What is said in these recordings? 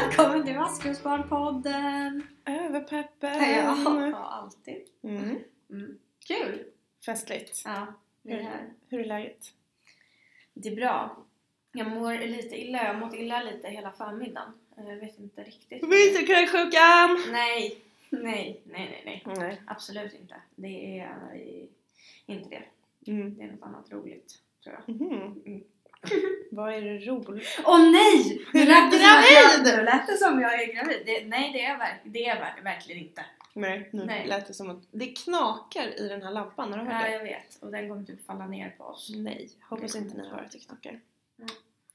Välkommen till Maskrosbarnpodden! Överpeppen! Ja, alltid. Mm. Mm. Kul! Festligt. Ja, vi är Hur, här. hur är läget? Det är bra. Jag mår lite illa. Jag har mått illa lite hela förmiddagen. Eh, Jag vet inte riktigt. Vinterkräksjukan! Nej, nej, nej, nej, nej. Nej. Absolut inte. Det är eh, inte det. Mm. Det är något annat roligt, tror jag. Mhm. Mm. Vad är det roligt? Åh nej! Nu Är du lät det som jag- lät det som jag är gravid. Det, nej, det är, jag verk, det är verk, verkligen inte. Nej, nu Nej. lät det som att det knakar i den här lampan. Har du hört Ja, det? jag vet. Och den kommer typ falla ner på oss. Nej, hoppas inte ni hör att det knakar. Nej.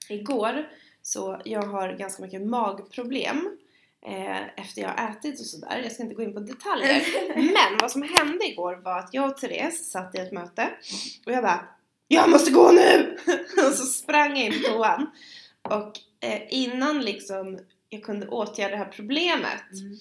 Igår, så jag har ganska mycket magproblem eh, efter jag har ätit och sådär. Jag ska inte gå in på detaljer. Men vad som hände igår var att jag och Therese satt i ett möte och jag bara Jag måste gå nu! och så sprang jag in på toan. Och eh, innan liksom jag kunde åtgärda det här problemet Mm.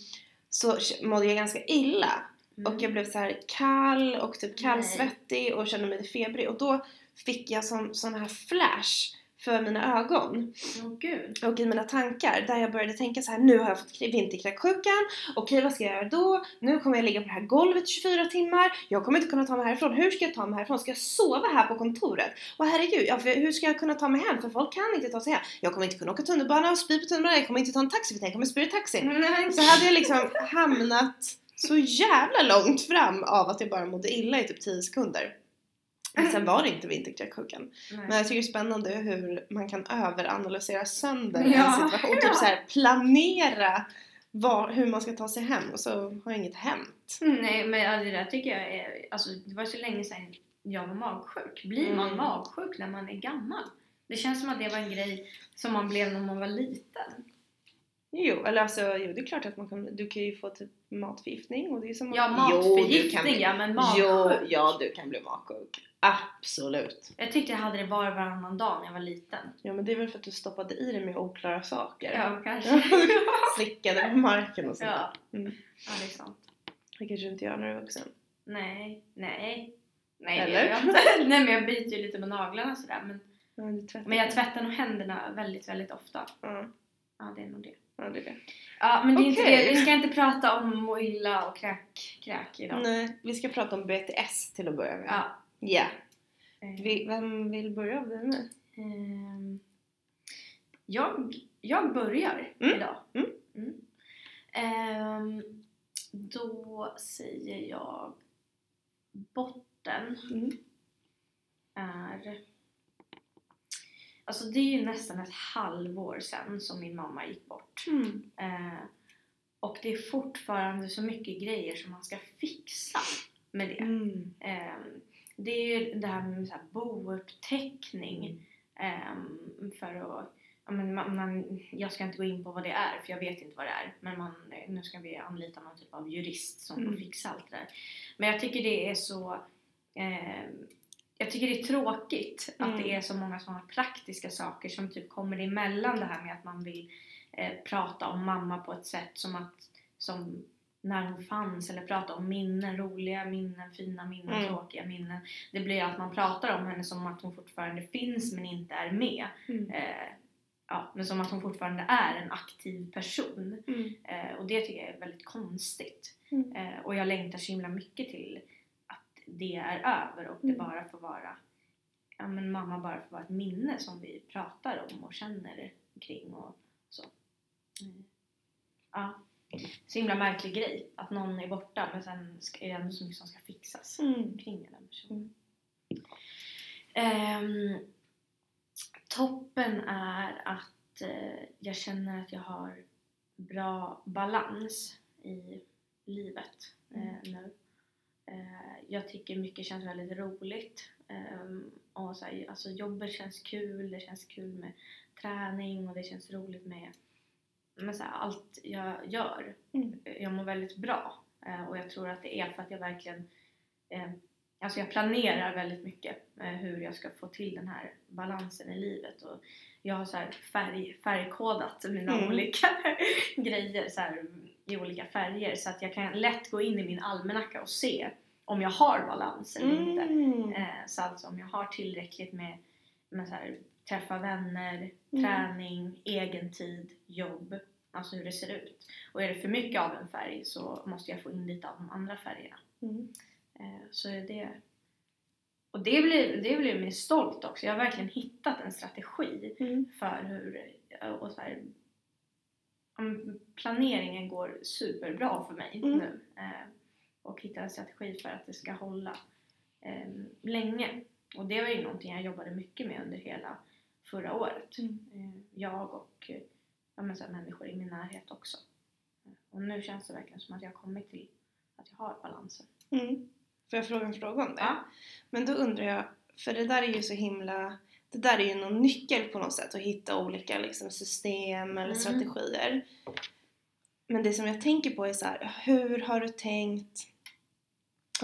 så mådde jag ganska illa. Mm. Och jag blev så här kall och typ Nej. kallsvettig och kände mig febrig. Och då fick jag som sån här flash för mina ögon gud. och i mina tankar där jag började tänka så här: nu har jag fått vinterkräksjukan, okej vad ska jag göra då? Nu kommer jag ligga på det här golvet 24 timmar, jag kommer inte kunna ta mig härifrån, hur ska jag ta mig härifrån? Ska jag sova här på kontoret? Och herregud, ja, hur ska jag kunna ta mig hem? För folk kan inte ta sig hem. Jag kommer inte kunna åka tunnelbana och spy på tunnelbanan, jag kommer inte ta en taxi för jag kommer spy i taxin. Så hade jag liksom hamnat så jävla långt fram av att jag bara mådde illa i typ 10 sekunder. Men sen var det inte vinterkräksjukan. Men jag tycker det är spännande hur man kan överanalysera sönder en Ja. situation och typ så här planera var, hur man ska ta sig hem och så har inget hänt. Nej men det där tycker jag är, alltså det var så länge sedan jag var magsjuk. Blir man Mm. magsjuk när man är gammal? Det känns som att det var en grej som man blev när man var liten. Jo, eller alltså jo, det är klart att man kan, du kan ju få typ matförgiftning och det är som Ja, Jo, du kan matförgiftning bli- ja, men Jo, magsjuk. ja du kan bli magsjuk. Absolut. Jag tyckte jag hade det var och varannan dag när jag var liten. Ja men det är väl för att du stoppade i dig med oklara saker. Ja, kanske. Slickade på marken och sånt. ja. Mm. ja, det är sant. Det kanske du inte gör när du är vuxen. Nej, nej. Nej, Eller? det gör jag inte. Nej, men jag biter ju lite med naglarna sådär. Men, Ja, du tvättar. men jag tvättar nog händerna väldigt, väldigt ofta. Ja, Ja, det är nog det. ja det är det. Ja, men det är inte Okej. det. Vi ska inte prata om må illa och kräk, kräk idag. Nej, vi ska prata om BTS till att börja med. Ja. Ja. Eh, Vi, vem vill börja av dig nu? ehm, jag, jag börjar Mm. idag. Mm. Mm. Ehm, då säger jag botten Mm. är... Alltså det är ju nästan ett halvår sedan som min mamma gick bort. Eh, och det är fortfarande så mycket grejer som man ska fixa med det. Mm. Det är ju det här med så här bouppteckning. ehm, för att, ja, men man, man, jag ska inte gå in på vad det är för jag vet inte vad det är. Men man, nu ska vi anlita någon typ av jurist som Mm. fixa allt det där. Men jag tycker det är så ehm, jag tycker det är tråkigt att Mm. det är så många sådana praktiska saker som typ kommer emellan det här med att man vill eh, prata om mamma på ett sätt som att som när hon fanns eller prata om minnen, roliga minnen, fina minnen, Mm. tråkiga minnen. Det blir att man pratar om henne som att hon fortfarande finns men inte är med. Mm. Eh, ja, men som att hon fortfarande är en aktiv person. Mm. Eh, och det tycker jag är väldigt konstigt. Mm. Eh, och jag längtar så himla mycket till att det är över och det Mm. bara får vara ja, men mamma bara får vara ett minne som vi pratar om och känner kring och så. Mm. Ja. Så himla märklig grej att någon är borta men sen är det ändå så mycket som ska fixas Mm. kring den personen. Ehm, toppen är att eh, jag känner att jag har bra balans i livet eh, nu. Eh, jag tycker mycket känns väldigt roligt. Ehm, och så här, alltså jobbet känns kul, det känns kul med träning och det känns roligt med, med så här, allt jag gör. Mm. Jag mår väldigt bra eh, och jag tror att det är för att jag verkligen eh, Alltså jag planerar väldigt mycket eh, hur jag ska få till den här balansen i livet och jag har så färg, färgkodat mina Mm. olika grejer så här, i olika färger så att jag kan lätt gå in i min almanacka och se om jag har balans eller inte. Mm. Eh, så alltså om jag har tillräckligt med, med så här, träffa vänner, Mm. träning, egen tid, jobb alltså hur det ser ut. Och är det för mycket av en färg så måste jag få in lite av de andra färgerna. Mm. Eh, så det... Och det blir, det blir mig stolt också. Jag har verkligen hittat en strategi Mm. för hur... Och så här, planeringen går superbra för mig Mm. nu. Eh, och hitta en strategi för att det ska hålla eh, länge. Och det var ju någonting jag jobbade mycket med under hela förra året. Mm. Eh, jag och eh, ja, men så människor i min närhet också. Eh, Och nu känns det verkligen som att jag har kommit till att jag har balansen. Mm. Får jag fråga en fråga om det? Ja. Men då undrar jag, för det där är ju så himla det där är ju någon nyckel på något sätt att hitta olika liksom, system eller Mm. strategier. Men det som jag tänker på är så här, hur har du tänkt?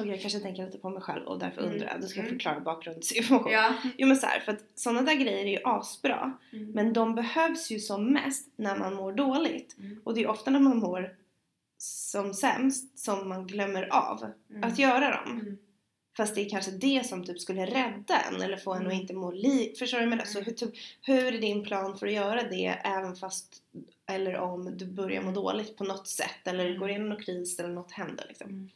Och jag kanske tänker lite på mig själv och därför Mm. undrar jag, då ska jag Mm. förklara bakgrundsinformation. Ja. Jo men så här, för att sådana där grejer är ju asbra Mm. men de behövs ju som mest när man mår dåligt. Mm. Och det är ofta när man mår som sämst som man glömmer av Mm. att göra dem. Mm. Fast det är kanske det som typ skulle rädda en eller få en att inte må li... Förstår du med det? Så hur, typ, hur är din plan för att göra det även fast eller om du börjar må dåligt på något sätt eller går igenom någon kris eller något händer liksom?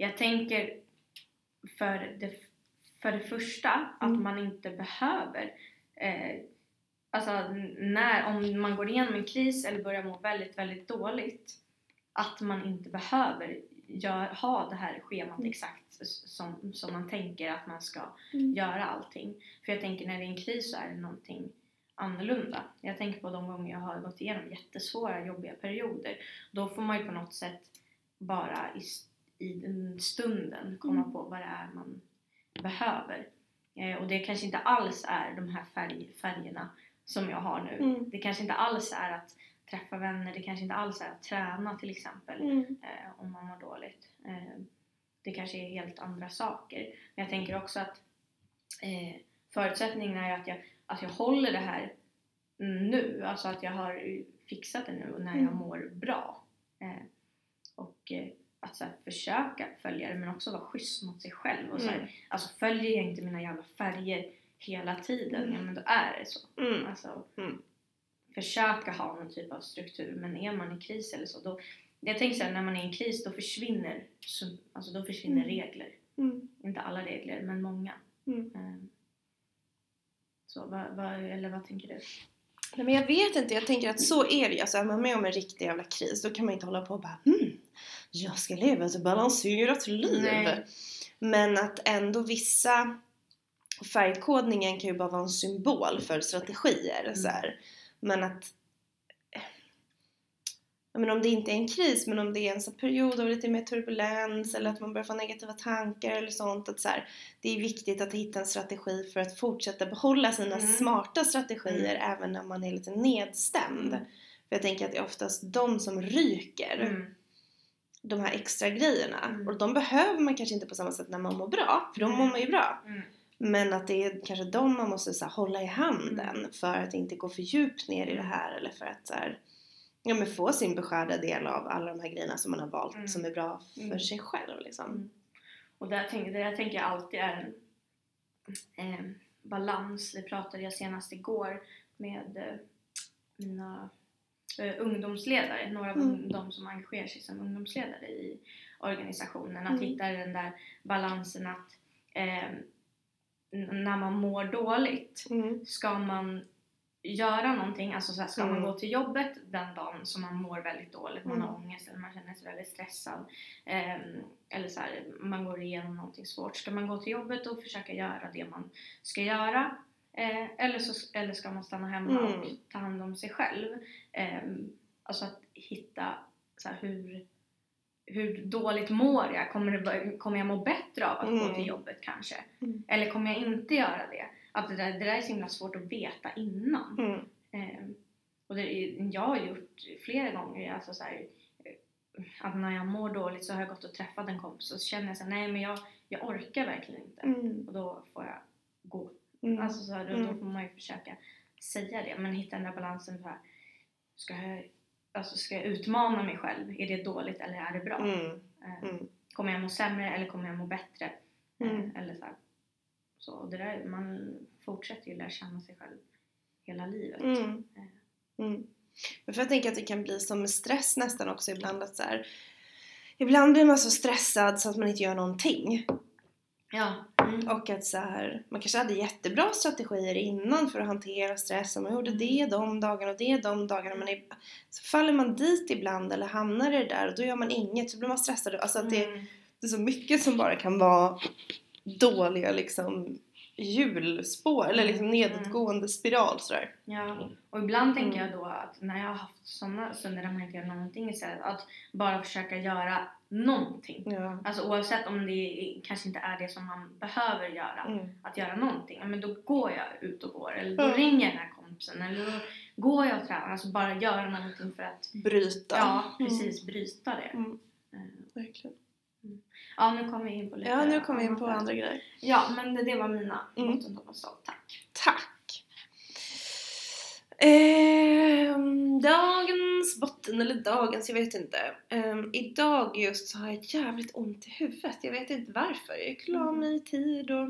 Jag tänker för det, för det första att Mm. man inte behöver eh, Alltså när, om man går igenom en kris eller börjar må väldigt, väldigt dåligt att man inte behöver gör, ha det här schemat Mm. exakt som, som man tänker att man ska Mm. göra allting. För jag tänker när det är en kris så är det någonting annorlunda. Jag tänker på de gånger jag har gått igenom jättesvåra, jobbiga perioder. Då får man ju på något sätt bara i, s- i den stunden komma Mm. på vad det är man behöver. Eh, och det kanske inte alls är de här färg, färgerna som jag har nu. Mm. Det kanske inte alls är att träffa vänner, det kanske inte alls är att träna till exempel Mm. eh, om man mår dåligt. Eh, det kanske är helt andra saker. Men jag tänker också att eh, förutsättningen är att jag, att jag håller det här nu, alltså att jag har fixat det nu när jag Mm. mår bra. Eh, och eh, att så här, försöka följa det men också vara schysst mot sig själv. Och så här, Mm. alltså följer jag inte mina jävla färger hela tiden, Mm. ja men då är det så. Mm. Alltså, Mm. försöka ha någon typ av struktur men är man i kris eller så då jag tänker såhär, när man är i en kris då försvinner, så- alltså då försvinner Mm. regler. Mm. Inte alla regler, men många. Mm. Ehm, Så vad, vad, eller vad tänker du? Nej, men jag vet inte, jag tänker att så är det ju. Alltså är man med om en riktig jävla kris då kan man inte hålla på och bara hmm, jag ska leva ett balanserat liv. Nej. Men att ändå vissa färgkodningen kan ju bara vara en symbol för strategier. Mm. Så här. Men att menar, om det inte är en kris men om det är en sån period av lite mer turbulens eller att man börjar få negativa tankar eller sånt. Att så här, det är viktigt att hitta en strategi för att fortsätta behålla sina Mm. smarta strategier även när man är lite nedstämd. Mm. För jag tänker att det är oftast de som ryker Mm. De här extra grejerna. Mm. Och de behöver man kanske inte på samma sätt när man mår bra, för då mår man ju bra. Mm. Men att det är kanske de man måste så här, hålla i handen Mm. för att inte gå för djupt ner i det här eller för att så här, ja, men få sin beskärda del av alla de här grejerna som man har valt Mm. som är bra för Mm. sig själv. Liksom. Mm. Och där tänker, där tänker jag alltid är en eh, balans. Det pratade jag senast igår med eh, mina ungdomsledare, några av Mm. de som engagerar sig som ungdomsledare i organisationen. Att Mm. hitta den där balansen att eh, när man mår dåligt Mm. ska man göra någonting, alltså så här, ska man Mm. gå till jobbet den dagen som man mår väldigt dåligt, man har Mm. ångest eller man känner sig väldigt stressad ehm, eller så här, man går igenom någonting svårt. Ska man gå till jobbet och försöka göra det man ska göra eh, eller, så, eller ska man stanna hemma Mm. och ta hand om sig själv? Ehm, alltså att hitta så här, hur, hur dåligt mår jag? Kommer, det, kommer jag må bättre av att gå Mm. till jobbet kanske? Mm. Eller kommer jag inte göra det? Att det, där, det där är så himla svårt att veta innan. Mm. Ehm, och det, jag har gjort flera gånger, alltså så här, eh, att när jag mår dåligt så har jag gått och träffat en kompis och så känner jag så här, nej men jag, jag orkar verkligen inte. Mm. Och då får jag gå. Mm. Alltså så här, då, då Mm. får man ju försöka säga det, men hitta den där balansen för ska jag, alltså ska jag utmana mig själv? Är det dåligt eller är det bra? Mm. Ehm, Mm. Kommer jag må sämre eller kommer jag må bättre? Mm. Eh, Eller så, här. så och det där, man fortsätter ju lära känna sig själv hela livet. Mm. Eh, Mm. Men för jag tänker att det kan bli som med stress nästan också ibland att så här, Ibland blir man så stressad så att man inte gör någonting. Ja. Mm. Och att så här, man kanske hade jättebra strategier innan för att hantera stress. och Man gjorde det de dagarna och det de dagarna. Men i- så faller man dit ibland eller hamnar i det där och då gör man inget. Så blir man stressad. Alltså att det, Mm. det är så mycket som bara kan vara dåliga liksom hjulspår eller liksom Mm. nedåtgående spiral sådär. Ja, och ibland tänker Mm. jag då att när jag har haft sådana stunder där man inte gör någonting istället, att bara försöka göra någonting. Ja. Alltså oavsett om det kanske inte är det som man behöver göra, Mm. att göra någonting. Men då går jag ut och går, eller då Ja. ringer jag den här kompisen, eller då går jag och tränar. Alltså bara göra någonting för att, Bryta. ja precis, bryta det. Mm. Eh, Verkligen. Ja, nu kommer vi in på lite Ja, nu kommer vi in på andra grejer. Ja, men det, det var mina Mm. bottentopp och stolt. Tack. Tack! Ehm, dagens botten, eller dagens, jag vet inte. Ehm, idag just så har jag jävligt ont i huvudet. Jag vet inte varför. Jag gick la mig i tid och,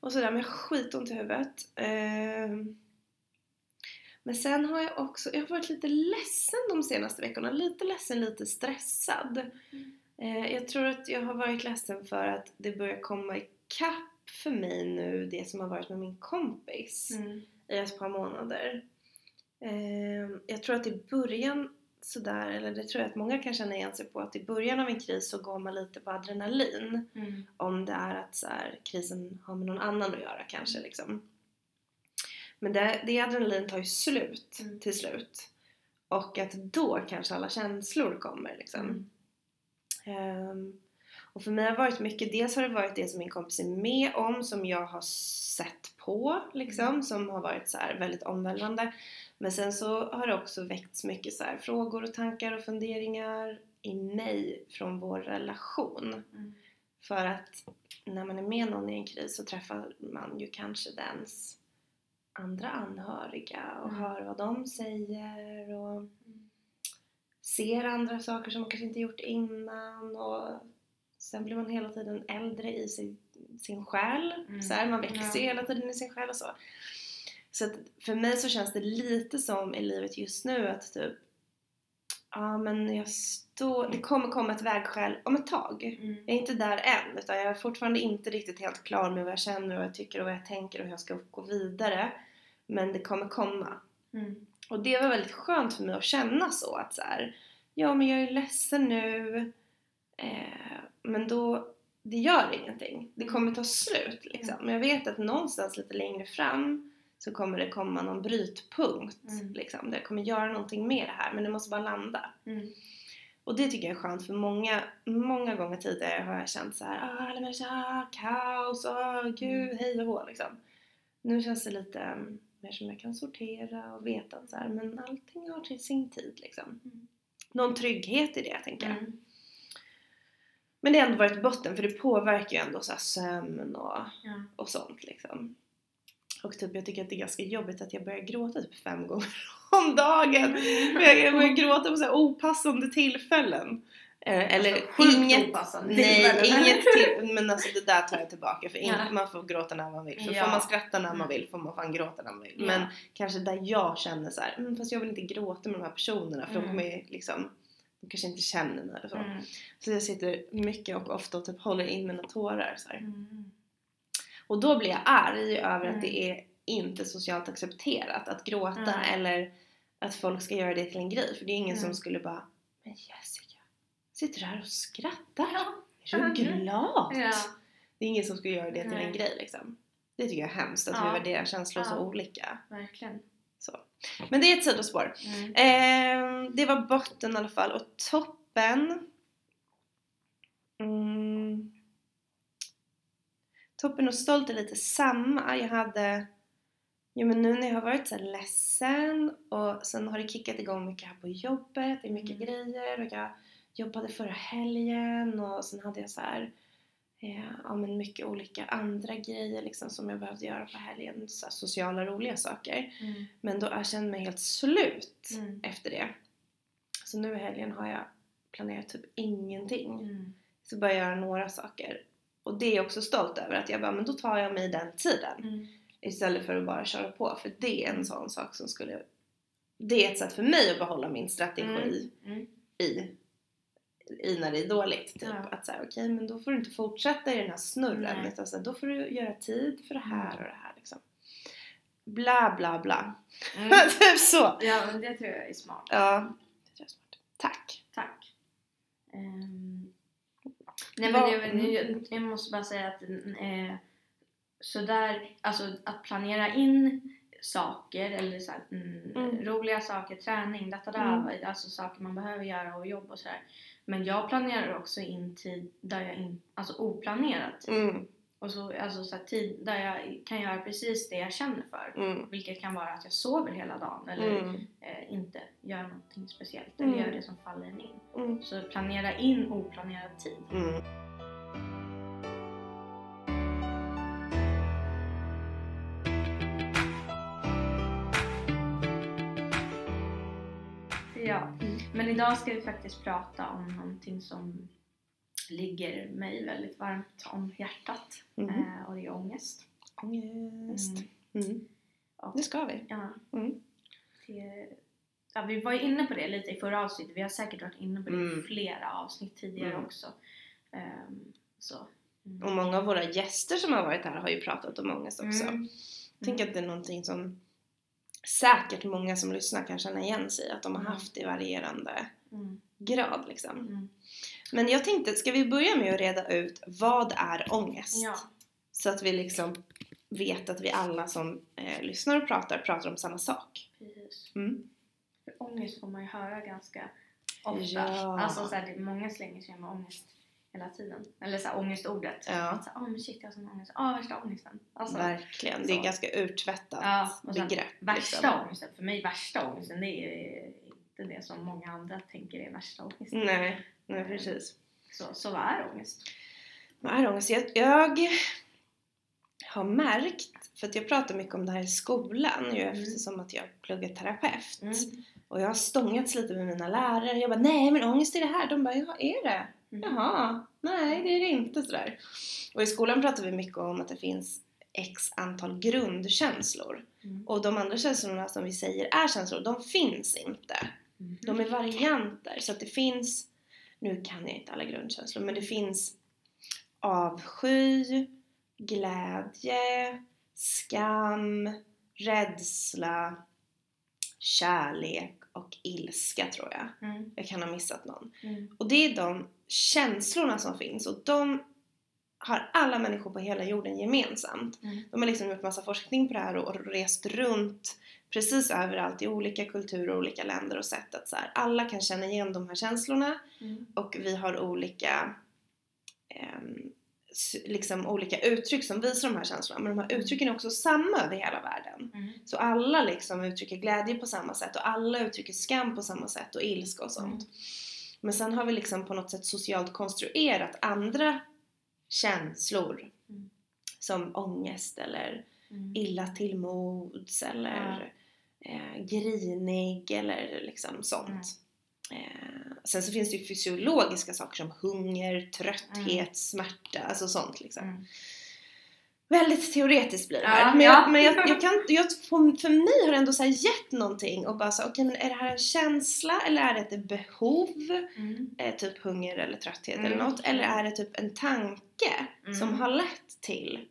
och sådär. Men jag har skitont i huvudet. Ehm, men sen har jag också, jag har varit lite ledsen de senaste veckorna. Lite ledsen, lite stressad. Mm. Eh, jag tror att jag har varit ledsen för att det börjar komma ikapp för mig nu det som har varit med min kompis Mm. I ett par månader. Eh, jag tror att i början sådär, eller det tror jag att många kan känna igen sig på, att i början av en kris så går man lite på adrenalin. Mm. Om det är att så här, krisen har med någon annan att göra kanske liksom. Men det, det adrenalin tar ju slut Mm. till slut. Och att då kanske alla känslor kommer liksom. Mm. Ehm, och för mig har det varit mycket, dels har det varit det som min kompis är med om, som jag har sett på liksom, Mm. som har varit så här väldigt omvälvande. Men sen så har det också väckts mycket så här frågor och tankar och funderingar i mig från vår relation. Mm. För att när man är med någon i en kris så träffar man ju kanske dens andra anhöriga och Mm. hör vad de säger och Mm. ser andra saker som man kanske inte gjort innan och sen blir man hela tiden äldre i sin, sin själ. Mm. Så här, man växer Ja. hela tiden i sin själ och så. Så att för mig så känns det lite som i livet just nu att typ Ja men jag står, det kommer komma ett vägskäl om ett tag. Mm. Jag är inte där än utan jag är fortfarande inte riktigt helt klar med vad jag känner och vad jag tycker och vad jag tänker och hur jag ska gå vidare. Men det kommer komma. Mm. Och det var väldigt skönt för mig att känna så att så här, ja men jag är ledsen nu eh, men då, det gör ingenting. Det kommer ta slut liksom. Men jag vet att någonstans lite längre fram så kommer det komma någon brytpunkt Mm. liksom, där jag kommer göra någonting med det här men det måste bara landa. Mm. Och det tycker jag är skönt för många, många gånger tidigare har jag känt så här, ah, alla människor, ah, kaos, ah, gud, Mm. hej och hå liksom. Nu känns det lite mm, mer som jag kan sortera och veta att så här, men allting har till sin tid liksom. Mm. Någon trygghet i det tänker jag. Mm. Men det har ändå varit botten för det påverkar ju ändå så sömn och, Ja. och sånt liksom. Och typ jag tycker att det är ganska jobbigt att jag börjar gråta typ fem gånger om dagen. Mm. Jag börjar gråta på så här opassande tillfällen. Eh, Eller Alltså, inget, opassande nej inget till, men alltså det där tar jag tillbaka för Ja. man får gråta när man vill. För Ja. får man skratta när man Mm. vill får man fan gråta när man vill. Ja. Men kanske där jag känner så här, mm, fast jag vill inte gråta med de här personerna för de Mm. kommer ju liksom de kanske inte känner mig eller så. Mm. Så jag sitter mycket och ofta och typ håller in mina tårar så. Mm. Och då blir jag arg över Mm. att det är inte socialt accepterat att gråta Mm. eller att folk ska göra det till en grej. För det är ingen som Mm. skulle bara Men Jessica, sitter du här och skrattar? Ja. Är du Mm. glad? Ja. Det är ingen som skulle göra det till en grej liksom. Det tycker jag är hemskt att Ja. vi värderar känslor så Ja. olika. Verkligen. Så. Men det är ett sidospår. Mm. Ehm, det var botten i alla fall. Och toppen... Mm, toppen och stolt är lite samma. Jag hade... Jo men nu när jag har varit så ledsen och sen har det kickat igång mycket här på jobbet. Det är mycket Mm. grejer och jag jobbade förra helgen och sen hade jag så här... Eh, ja men mycket olika andra grejer liksom som jag behövde göra på helgen. Så sociala roliga saker. Mm. Men då jag kände mig helt slut Mm. efter det. Så nu i helgen har jag planerat typ ingenting. Mm. Så bara göra några saker. Och det är jag också stolt över att jag bara, men då tar jag mig den tiden. Mm. Istället för att bara köra på. För det är en sån sak som skulle det är ett sätt för mig att behålla min strategi Mm. i, i när det är dåligt. Typ. Ja. Att säga, okej men då får du inte fortsätta i den här snurren Nej. utan så här, då får du göra tid för det här Mm. och det här liksom. Bla bla bla. Mm. typ så. Ja, men det tror jag är smart. Ja, det tror jag är smart. Tack. Tack. Ehm, nej men jag, jag, jag måste bara säga att eh, sådär, alltså att planera in saker eller så här, mm, Mm. roliga saker, träning, detta där, Mm. alltså saker man behöver göra och jobb och sådär. Men jag planerar också in tid där jag in, alltså oplanerad tid. Mm, Och så, alltså så tid där jag kan göra precis det jag känner för. mm, Vilket kan vara att jag sover hela dagen eller mm, eh, inte gör någonting speciellt Mm. eller gör det som faller in. mm, Så planera in oplanerad tid. Men idag ska vi faktiskt prata om någonting som ligger mig väldigt varmt om hjärtat. Eh, och det är ångest. Ångest. Mm. Mm. Och, Det ska vi. ja, Mm. det, ja, vi var inne på det lite i förra avsnittet. Vi har säkert varit inne på det Mm. i flera avsnitt tidigare Mm. också. Ehm, så. Mm. Och många av våra gäster som har varit här har ju pratat om ångest också. Mm. Jag tänker att det är någonting som säkert många som lyssnar kan känna igen sig. Att de har Mm. haft i varierande Mm. grad liksom. Mm. Men jag tänkte, ska vi börja med att reda ut vad är ångest? Ja. Så att vi liksom vet att vi alla som eh, lyssnar och pratar, pratar om samma sak. Precis. Mm. För ångest får man ju höra ganska ofta. Ja. Alltså så här, det, många slänger sig med ångest hela tiden. Eller så här, ångestordet. Ja. Att så här, Åh men shit jag har sån ångest. Åh värsta ångesten. Alltså, Verkligen, det är så. ganska urtvättat ja, och sen, begrepp. Värsta liksom. ångesten. För mig värsta ångesten det är inte det som många andra tänker är värsta ångesten. Nej, nej precis. Så, så vad är ångest? Vad är ångest? Jag, jag har märkt, för att jag pratar mycket om det här i skolan ju Mm. eftersom att jag pluggar terapeut. Mm. Och jag har stångats lite med mina lärare. Jag bara, nej men ångest är det här. De bara, ja är det? Mm. Jaha, nej det är det inte sådär. Och i skolan pratar vi mycket om att det finns x antal grundkänslor. Mm. Och de andra känslorna som vi säger är känslor, de finns inte. Mm. De är varianter. Så att det finns, nu kan jag inte alla grundkänslor, men det finns avsky, glädje, skam, rädsla, kärlek och ilska tror jag. Mm. Jag kan ha missat någon. Mm. Och det är de känslorna som finns och de har alla människor på hela jorden gemensamt. Mm. De har liksom gjort massa forskning på det här och rest runt precis överallt i olika kulturer och olika länder och sett att så här, alla kan känna igen de här känslorna Mm. och vi har olika s- liksom olika uttryck som visar de här känslorna men de här uttrycken är också samma över hela världen. Mm. Så alla liksom uttrycker glädje på samma sätt och alla uttrycker skam på samma sätt och ilska och sånt. Mm. Men sen har vi liksom på något sätt socialt konstruerat andra känslor Mm. som ångest eller Mm. illa till mods eller eh, grinig eller liksom sånt. Mm. Eh, sen så finns det ju fysiologiska saker som hunger, trötthet, Mm. smärta, alltså sånt liksom. Mm. Väldigt teoretiskt blir det Ja, här. men ja. jag, men jag, jag kan, jag, för, mig har det ändå så gett någonting och bara så okej men är det här en känsla eller är det ett behov? Mm. Eh, typ hunger eller trötthet Mm. eller något. Eller är det typ en tanke Mm. som har lett till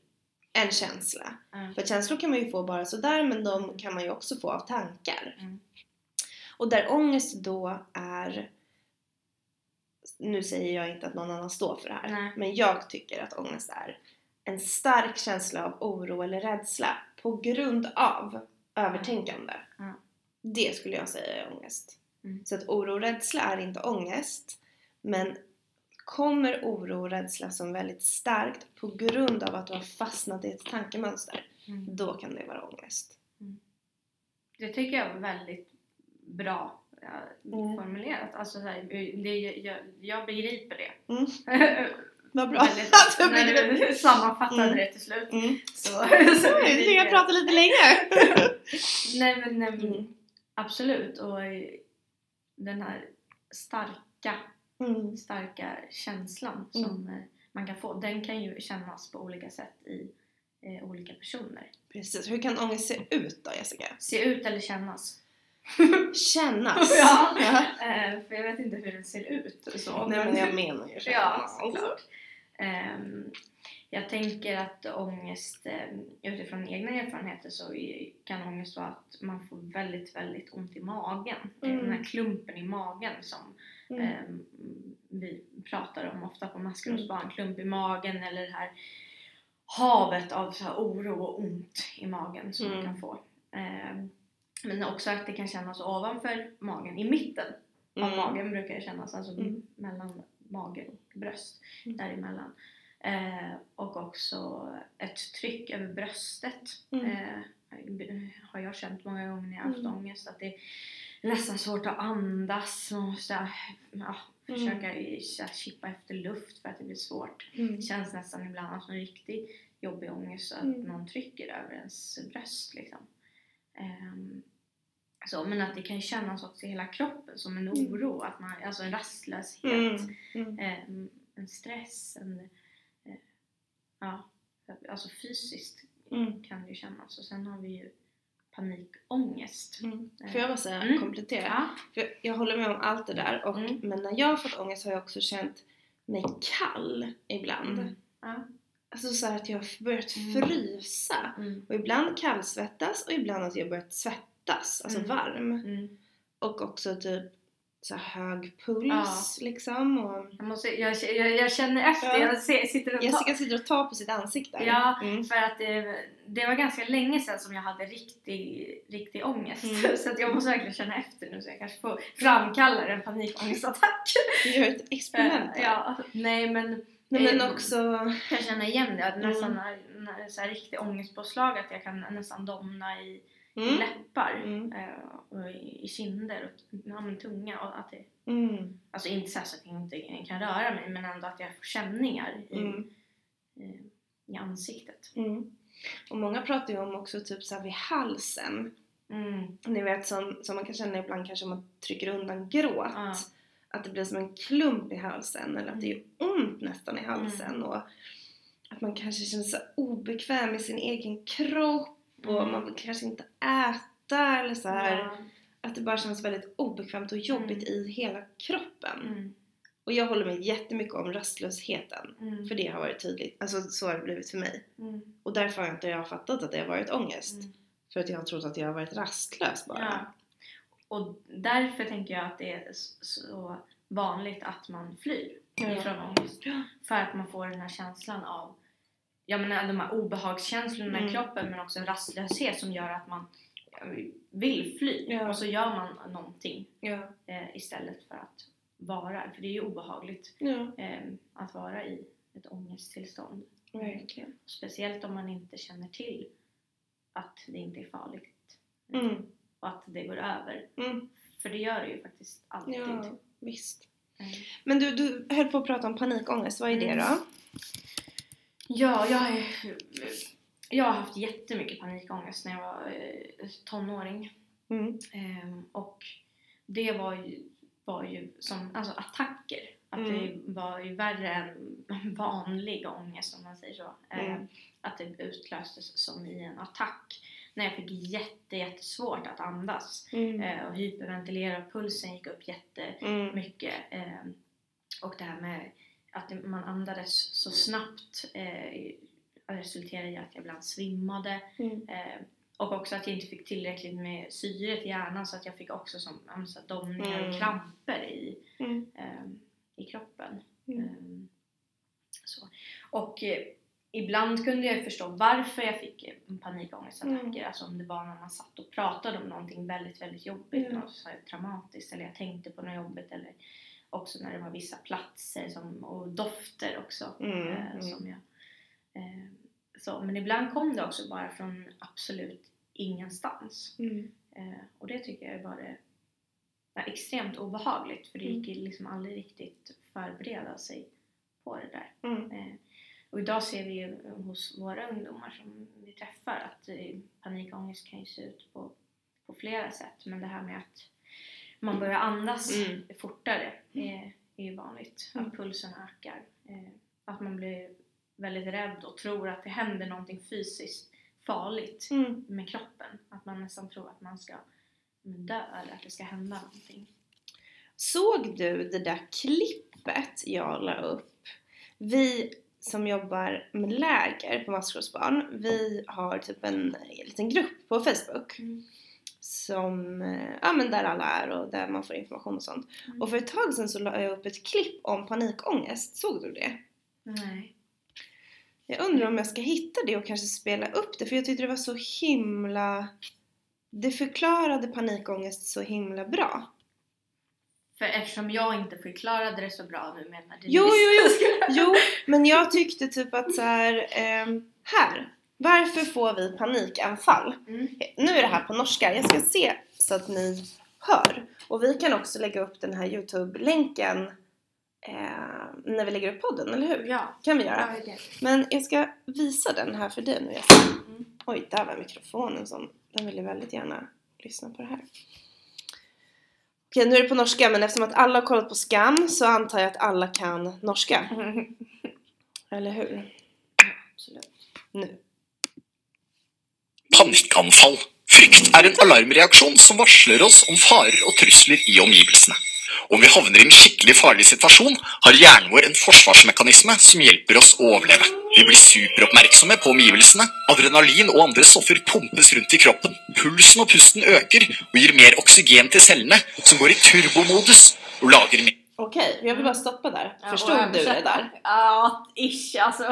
en känsla? Mm. För känslor kan man ju få bara sådär men de kan man ju också få av tankar. Mm. Och där ångest då är nu säger jag inte att någon annan står för det här, Nej. men jag tycker att ångest är en stark känsla av oro eller rädsla på grund av övertänkande. Mm. Det skulle jag säga är ångest. Mm. Så att oro och rädsla är inte ångest, men kommer oro och rädsla som väldigt starkt på grund av att du har fastnat i ett tankemönster, Mm. då kan det vara ångest. Det tycker jag var väldigt bra ja, Mm. formulerat. Alltså, så här, det, jag, jag begriper det. Mm. Vad bra Väldigt, du när du sammanfattade Mm. det till slut. Mm. Så, så Oj, nu fick jag prata lite länge! Nej men, nej, men Mm. absolut. Och eh, den här starka, Mm. starka känslan Mm. som eh, man kan få, den kan ju kännas på olika sätt i eh, olika personer. Precis, hur kan ångest se ut då Jessica? Se ut eller kännas. Kännas. Ja. Eh, för jag vet inte hur den ser ut så. Nej men jag menar ju Ja, kännas. såklart. Ehm, jag tänker att ångest, eh, utifrån egna erfarenheter så kan ångest vara att man får väldigt, väldigt ont i magen. Mm. Den här klumpen i magen som Mm. ehm, vi pratar om ofta på maskrosbarn. Klump i magen eller det här havet av så här oro och ont i magen som man Mm. kan få. Ehm, men också att det kan kännas ovanför magen, i mitten av Mm. magen brukar det kännas, alltså Mm. mellan mage och bröst, Mm. däremellan. Eh, och också ett tryck över bröstet Mm. eh, har jag känt många gånger när jag haft Mm. ångest att det är nästan svårt att andas, man måste ja, Mm. försöka i- så här, chippa efter luft för att det blir svårt. Mm. Det känns nästan ibland som en riktigt jobbig ångest att Mm. någon trycker över ens bröst liksom. Ehm, så, men att det kan kännas också i hela kroppen som en Mm. oro, att man, alltså en rastlöshet, Mm. Mm. ehm, en stress, en, eh, ja, alltså fysiskt Mm. kan det ju kännas. Och sen har vi ju panikångest. Mm. Får jag bara säga, Mm. komplettera? Ja. För jag håller med om allt det där, och, Mm. men när jag har fått ångest har jag också känt mig kall ibland. Mm. Ja. Alltså så att jag har börjat Mm. frysa. Mm. Och ibland kallsvettas och ibland att jag börjat svettas, alltså Mm. varm. Mm. Och också typ så hög puls liksom. Och Jag, måste, jag, jag, jag känner efter, Ja. jag ser, sitter och tar Jessica sitter och tar på sitt ansikte. Ja, Mm. För att det, det var ganska länge sedan som jag hade riktig, riktig ångest. Mm. Så att jag måste verkligen känna efter nu så jag kanske får framkalla en panikångestattack. Vi gör ett experiment här. ja, nej men Nej, men eh, också... jag känner igen det. Att Mm. nästan när, när så här riktig ångestpåslag att jag kan nästan domna i Mm. läppar Mm. eh, och i, i kinder och ja, men tunga. Och att det, Mm. alltså inte så, så att jag inte kan röra mig men ändå att jag får känningar i, Mm. i, i ansiktet. Mm. Och många pratar ju om också typ så här vid halsen. Mm. Ni vet som, som man kan känna ibland kanske om man trycker undan gråt. Ja. Att det blir som en klump i halsen eller att det är ont nästan i halsen. Och att man kanske känner sig obekväm i sin egen kropp och Mm. man vill kanske inte äta eller så här. Ja. Att det bara känns väldigt obekvämt och jobbigt Mm. i hela kroppen. Mm. Och jag håller med jättemycket om rastlösheten. Mm. För det har varit tydligt. Alltså så har det blivit för mig. Mm. Och därför har inte jag fattat att det har varit ångest. Mm. För att jag har trott att jag har varit rastlös bara. Ja. Och därför tänker jag att det är så vanligt att man flyr ifrån ångest. För att man får den här känslan av jag menar, de här obehagskänslorna Mm. i kroppen men också en rastlöshet som gör att man vill fly. Ja. Och så gör man någonting Ja. eh, istället för att vara. För det är ju obehagligt Ja, eh, att vara i ett ångesttillstånd. verkligen. Speciellt om man inte känner till att det inte är farligt. Mm. Och att det går över. Mm. För det gör det ju faktiskt alltid. Ja, visst. Eh, Men du, du höll på att prata om panikångest. Vad är det Mm. då? Ja, jag, är, jag har haft jättemycket panikångest när jag var eh, tonåring. Mm. Ehm, och det var ju, var ju som alltså attacker. Att Mm. det var ju värre än vanlig ångest om man säger så. Ehm, Mm. Att det utlöstes som i en attack. När jag fick jätte, jättesvårt att andas. Mm. Eh, och hyperventilera och pulsen gick upp jättemycket. Eh, och det här med att man andades så snabbt eh, resulterade i att jag ibland svimmade. Mm. Eh, och också att jag inte fick tillräckligt med syre till hjärnan så att jag fick också som, så här domningar Mm. och kramper i, Mm. eh, i kroppen. Mm. Eh, så. Och eh, ibland kunde jag förstå varför jag fick eh, panikångestattacker. Mm. Alltså om det var när man satt och pratade om någonting väldigt, väldigt jobbigt, Mm. något så traumatiskt eller jag tänkte på något jobbigt eller också när det var vissa platser som, och dofter också Mm, eh, mm. som jag eh, så, men ibland kom det också bara från absolut ingenstans. Mm. Eh, och det tycker jag var det var extremt obehagligt för det Mm. gick ju liksom aldrig riktigt förbereda sig på det där. Mm. Eh, och idag ser vi ju hos våra ungdomar som vi träffar att eh, panikångest kan ju se ut på, på flera sätt. Men det här med att man börjar andas Mm. fortare är, är ju vanligt. Mm. Att pulsen ökar. Eh, att man blir väldigt rädd och tror att det händer någonting fysiskt farligt Mm. med kroppen. Att man nästan tror att man ska dö eller att det ska hända någonting. Såg du det där klippet jag la upp? Vi som jobbar med läger på maskrosbarn, vi har typ en, liten grupp på Facebook Mm. Som, eh, ja men där alla är och där man får information och sånt. Mm. Och för ett tag sedan så la jag upp ett klipp om panikångest, såg du det? Nej. Jag undrar om jag ska hitta det och kanske spela upp det för jag tyckte det var så himla... Det förklarade panikångest så himla bra. För eftersom jag inte förklarade det så bra nu menar du Jo, jo, jo! Jo, men jag tyckte typ att så här, ehm, här. Varför får vi panikanfall? Mm. Nu är det här på norska, jag ska se så att ni hör. Och vi kan också lägga upp den här Youtube-länken eh, när vi lägger upp podden, eller hur? Ja, kan vi göra. idé. Men jag ska visa den här för dig nu. Mm. Oj, där var mikrofonen som... Den ville väldigt gärna lyssna på det här. Okej, nu är det på norska men eftersom att alla har kollat på Skam så antar jag att alla kan norska. Eller hur? Absolut. Nu. Panikkanfall. Frykt er en alarmreaksjon som varsler oss om farer og trusler i omgivelsene. Om vi havner i en skikkelig farlig situasjon, har hjernen vår en forsvarsmekanisme som hjelper oss å overleve. Vi blir superoppmerksomme på omgivelsene. Adrenalin og andre stoffer pumpes rundt i kroppen. Pulsen og pusten øker og gir mer oksygen til cellene, som går i turbomodus og lager mer Okej, jag vill bara stoppa där. Ja, Förstod du det där? Ja, ish alltså.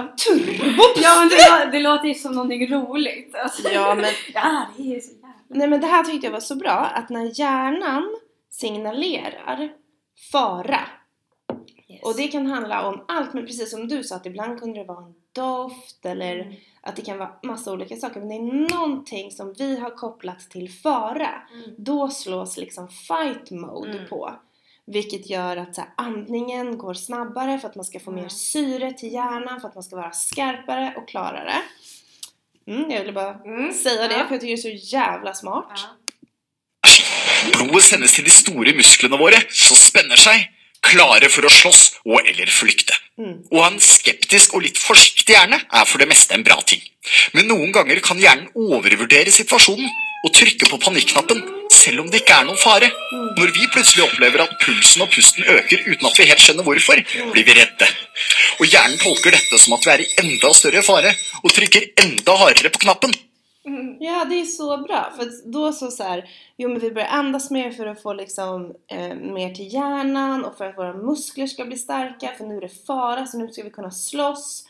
Ja men det, det låter ju som någonting roligt. Alltså. Ja, men Ja, det är så jävla... Nej men det här tyckte jag var så bra att när hjärnan signalerar fara Yes. och det kan handla om allt men precis som du sa att ibland kunde det vara en doft eller Mm. att det kan vara massa olika saker men det är någonting som vi har kopplat till fara Mm. då slås liksom fight mode Mm. på vilket gör att så här, andningen går snabbare för att man ska få mer syre till hjärnan för att man ska vara skarpare och klarare mm, jag ville bara Mm. säga det Ja. för jag tycker det är så jävla smart Ja. Blodet sendes til de store musklene våre, som spenner seg, klare for å slåss og eller flykte. Mm. Ha en skeptisk og litt forsiktig hjerne er for det meste en bra ting. Men noen ganger kan hjernen overvurdere situasjonen og trykke på panikknappen selv om det ikke er noen fare. Når vi plutselig opplever at pulsen og pusten øker uten at vi helt skjønner hvorfor, blir vi redde. Og hjernen tolker dette som at vi er i enda større fare og trykker enda hardere på knappen. Ja, det är så bra. För då så, så här, jo men vi börjar andas mer för att få liksom eh, mer till hjärnan och för att våra muskler ska bli starka för nu är det fara så nu ska vi kunna slåss.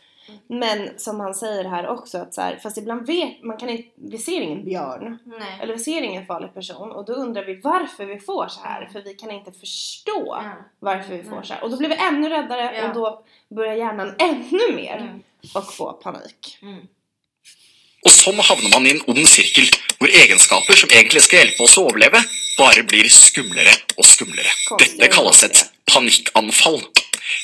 Men som han säger här också att så här, fast ibland vet man kan inte, vi ser ingen björn Nej. eller vi ser ingen farlig person och då undrar vi varför vi får så här för vi kan inte förstå Ja. varför vi får Mm. så här och då blir vi ännu räddare Ja. och då börjar hjärnan ännu mer Mm. och få panik. Mm. Og sånn havner man i en ond sirkel, hvor egenskaper som egentlig skal hjelpe oss å overleve, bare blir skumlere og skumlere. Dette kalles et panikkanfall.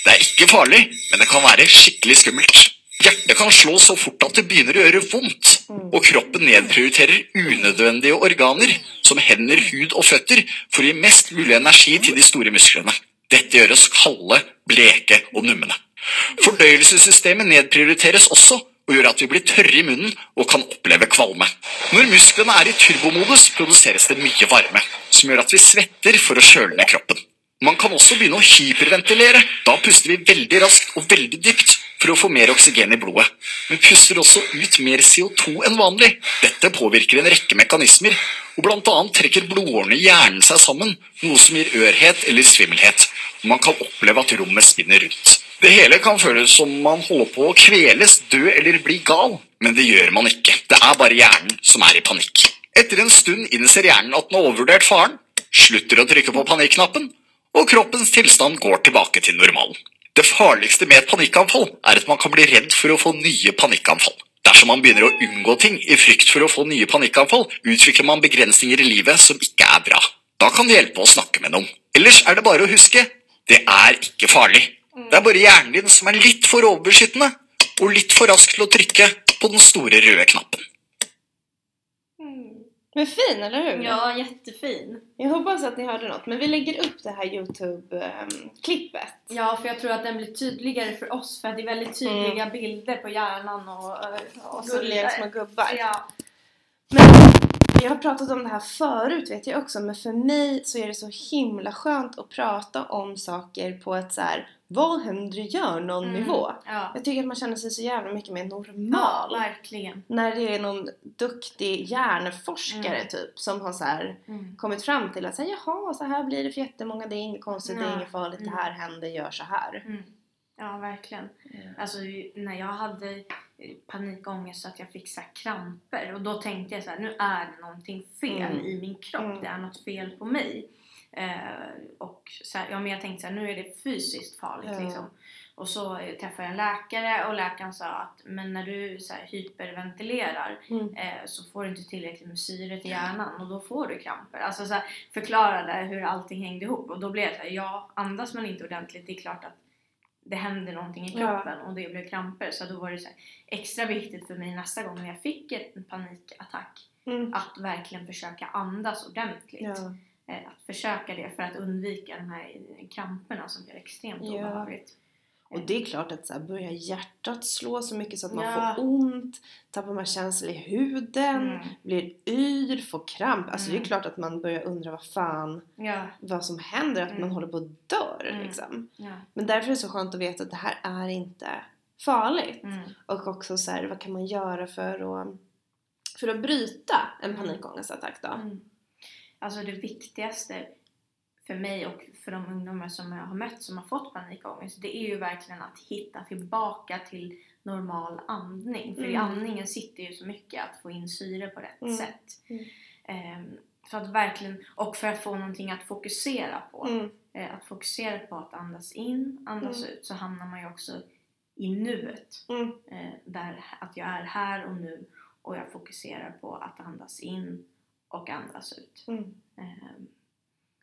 Det er ikke farlig, men det kan være skikkelig skummelt. Hjertet kan slå så fort at det begynner å gjøre vondt, og kroppen nedprioriterer unødvendige organer, som hender, hud og føtter, for å gi mest mulig energi til de store musklene. Dette gjør oss kalde, bleke og numne. Fordøyelsessystemet nedprioriteres også, og gjør at vi blir tørre i munnen og kan oppleve kvalme. Når musklene er i turbomodus, produseres det mye varme, som gjør at vi svetter for å kjøle ned kroppen. Man kan også begynne å hyperventilere. Da puster vi veldig raskt og veldig dypt for å få mer oksygen i blodet. Men puster også ut mer CO2 enn vanlig. Dette påvirker en rekke mekanismer, og bland annat trekker blodårene i hjernen seg sammen, noe som gir ørhet eller svimmelhet. Og man kan oppleve at rommet spinner rundt. Det hele kan føles som man holder på å kveles, dø eller bli gal, men det gjør man ikke. Det er bare hjernen som er i panikk. Etter en stund innser hjernen at den har overvurdert faren, slutter å trykke på panikknappen, og kroppens tilstand går tilbake til normalen. Det farligste med et panikkanfall er at man kan bli redd for å få nye panikkanfall. Dersom man begynner å unngå ting i frykt for å få nye panikkanfall, utvikler man begrensninger i livet som ikke er bra. Da kan det hjelpe å snakke med noen. Ellers er det bare å huske det er ikke farlig. Det er bare hjernen din som er litt for overbeskyttende og litt for rask til å trykke på den store røde knappen. Men fin, eller hur? Ja, jättefin. Jag hoppas att ni hörde något, men vi lägger upp det här Youtube-klippet. Ja, för jag tror att den blir tydligare för oss för att det är väldigt tydliga bilder på hjärnan och, och så små gubbar. Ja. Men jag har pratat om det här förut vet jag också men för mig så är det så himla skönt att prata om saker på ett så här vad händer i hjärnan Mm. nivå. Ja. Jag tycker att man känner sig så jävla mycket mer ja, normal. verkligen. när det är någon duktig hjärnforskare Mm. typ som har så här Mm. kommit fram till att säga jaha så här blir det för jättemånga, det är inget konstigt, det är Ja. inget farligt, Mm. det här händer, gör så här. Mm. Ja, verkligen. Alltså när jag hade eh, panikångest så att jag fick så kramper och då tänkte jag så här, nu är det någonting fel Mm. i min kropp, Mm. det är något fel på mig. Eh, och så här, ja, men jag tänkte så här, nu är det fysiskt farligt Ja. liksom. Och så träffade jag en läkare och läkaren sa att men när du så här, hyperventilerar Mm. eh, så får du inte tillräckligt med syre till hjärnan och då får du kramper. Alltså så här, förklarade hur allting hängde ihop och då blev det så här, ja andas man inte ordentligt det är klart att det händer någonting i Ja. kroppen och det blev kramper så då var det så extra viktigt för mig nästa gång när jag fick en panikattack Mm. att verkligen försöka andas ordentligt. Ja. Eh, Att försöka det för att undvika de här kramperna som blir extremt Ja. obehagligt. Och det är klart att så här, börjar hjärtat slå så mycket så att man Ja. får ont, tappar man känsla i huden, Mm. blir yr, får kramp. Alltså det är Mm. klart att man börjar undra vad fan, Ja, vad som händer, att Mm. man håller på att dör Mm. liksom. ja. Men därför är det så skönt att veta att det här är inte farligt. Mm. Och också så här, vad kan man göra för att, för att bryta en Mm. panikångestattack då? Alltså det viktigaste för mig och för de ungdomar som jag har mött som har fått panikångest det är ju verkligen att hitta tillbaka till normal andning. För i Mm. andningen sitter ju så mycket att få in syre på rätt Mm. sätt. Mm. Ehm, så att verkligen, och för att få någonting att fokusera på. Mm. Eh, att fokusera på att andas in, andas Mm. ut så hamnar man ju också i nuet. Mm. Eh, där att jag är här och nu och jag fokuserar på att andas in och andas ut. Mm. Ehm,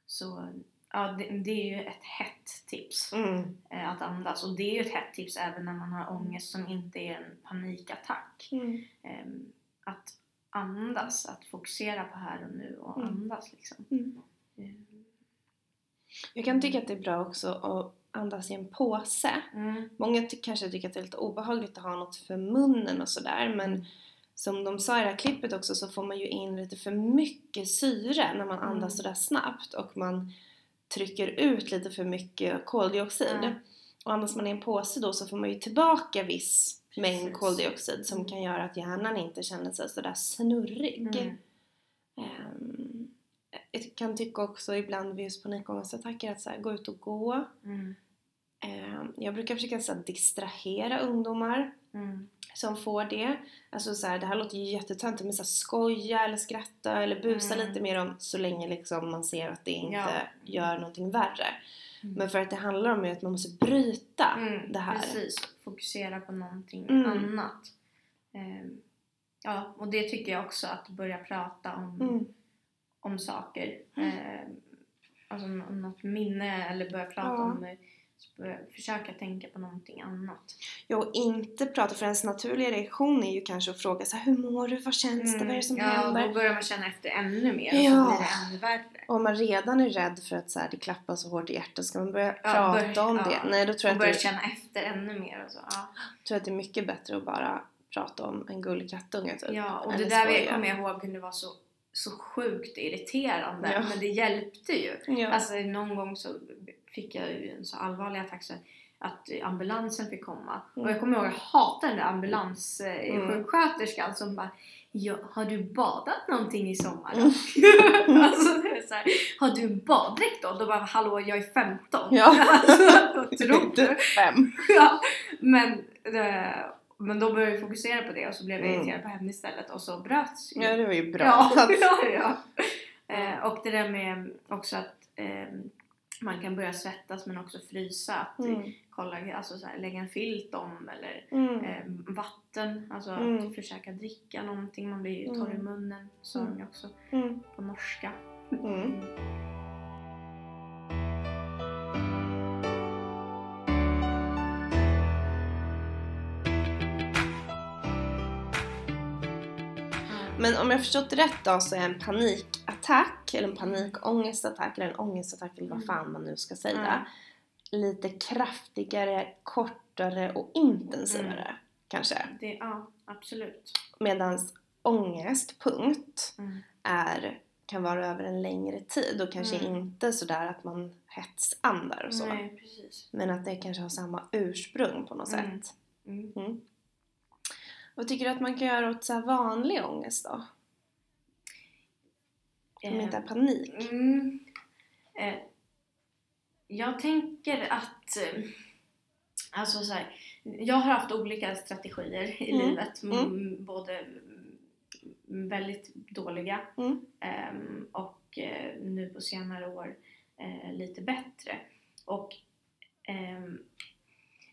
så ja, det, det är ju ett hett tips Mm. eh, att andas och det är ju ett hett tips även när man har ångest som inte är en panikattack. Mm. Ehm, att andas, att fokusera på här och nu och Mm. andas liksom. Mm. Ehm, Jag kan tycka att det är bra också att andas i en påse. Mm. Många ty- kanske tycker att det är lite obehagligt att ha något för munnen och sådär men som de sa i det här klippet också så får man ju in lite för mycket syre när man Mm. andas sådär snabbt och man trycker ut lite för mycket koldioxid. Mm. Och andas man i en påse då så får man ju tillbaka viss mängd Precis. koldioxid som Mm. kan göra att hjärnan inte känner sig sådär snurrig. Mm. Ehm, jag kan tycka också ibland vid just panikångestattacker att så här, gå ut och gå. Mm. Ehm, jag brukar försöka så här, distrahera ungdomar Mm. som får det. Alltså så här, det här låter ju jättetöntigt men så här, skoja eller skratta eller busa Mm. lite med dem så länge liksom man ser att det inte Ja. gör någonting värre. Mm. Men för att det handlar om att man måste bryta Mm, det här. Precis, fokusera på någonting Mm. annat. Ehm, ja, och det tycker jag också, att börja prata om, om saker. Ehm, alltså om något minne eller börja prata Ja. om försöka tänka på någonting annat. Ja, och inte prata för ens naturliga reaktion är ju kanske att fråga så här, hur mår du? Vad känns det? Vad är det som Mm. ja, händer? då börjar man känna efter ännu mer Ja. och så blir det ännu värre. Och om man redan är rädd för att så här, det klappar så hårt i hjärtat, ska man börja Ja, prata bör- om ja. det? Nej, då tror jag, att börja det, känna efter ännu mer och så. Ja. tror jag att det är mycket bättre att bara prata om en gullig kattunge typ. Ja, och det där kommer jag ihåg kunde vara så, så sjukt irriterande. Ja. Men det hjälpte ju. Ja. Alltså någon gång så fick jag ju en så allvarlig attack så att ambulansen fick komma. Och jag kommer ihåg att jag hatade den där ambulanssjuksköterskan som bara Ja, har du badat någonting i sommar? Mm. alltså, det är så här, har du en baddräkt då? Då bara, hallå jag är 15. Ja. alltså, vad tror du? fem. ja, men, eh, men då började jag fokusera på det och så blev jag Mm. irriterad på henne istället och så bröts ju Ja, det var ju bra. Ja, ja, ja. Eh, och det där med också att eh, man kan börja svettas men också frysa. Att Mm. kolla, alltså så här, lägga en filt om eller Mm. eh, vatten. Alltså Mm. att försöka dricka någonting. Man blir ju torr i Mm. munnen. Sa Mm. de ju också Mm. på norska. Men om jag förstått det rätt då så är en panikattack eller en panikångestattack eller en ångestattack eller vad Mm. fan man nu ska säga Ja. lite kraftigare, kortare och intensivare Mm. kanske. Det, ja, absolut. Medans ångest, punkt, Mm. är, kan vara över en längre tid och kanske Mm. inte sådär att man hetsandar och så. Nej, precis. Men att det kanske har samma ursprung på något Mm. sätt. Vad tycker du att man kan göra åt så vanlig ångest då? Som inte är panik? Mm. Eh, jag tänker att... Eh, alltså så här, jag har haft olika strategier i Mm. livet. Mm. Mm. Både väldigt dåliga Mm. ehm, och eh, nu på senare år eh, lite bättre. Och ehm,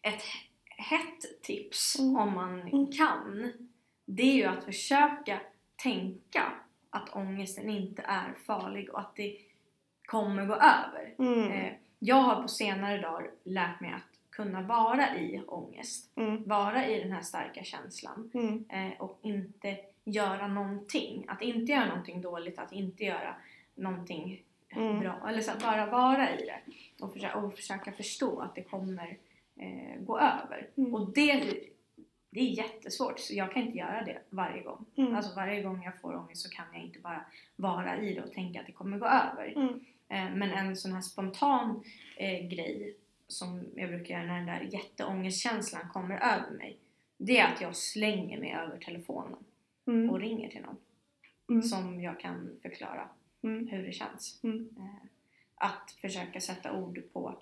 ett hett tips Mm. om man Mm. kan det är ju att försöka tänka att ångesten inte är farlig och att det kommer gå över. Mm. Eh, jag har på senare dagar lärt mig att kunna vara i ångest. Mm. Vara i den här starka känslan Mm. eh, och inte göra någonting. Att inte göra någonting dåligt, att inte göra någonting Mm. bra. Eller så bara vara i det och försöka, och försöka förstå att det kommer eh, gå över. Mm. Och det, det är jättesvårt, så jag kan inte göra det varje gång. Mm. Alltså varje gång jag får ångest så kan jag inte bara vara i det och tänka att det kommer gå över. Mm. Eh, men en sån här spontan eh, grej som jag brukar göra när den där jätteångestkänslan kommer över mig. Det är att jag slänger mig över telefonen Mm. och ringer till någon Mm. som jag kan förklara Mm. hur det känns. Mm. Eh, att försöka sätta ord på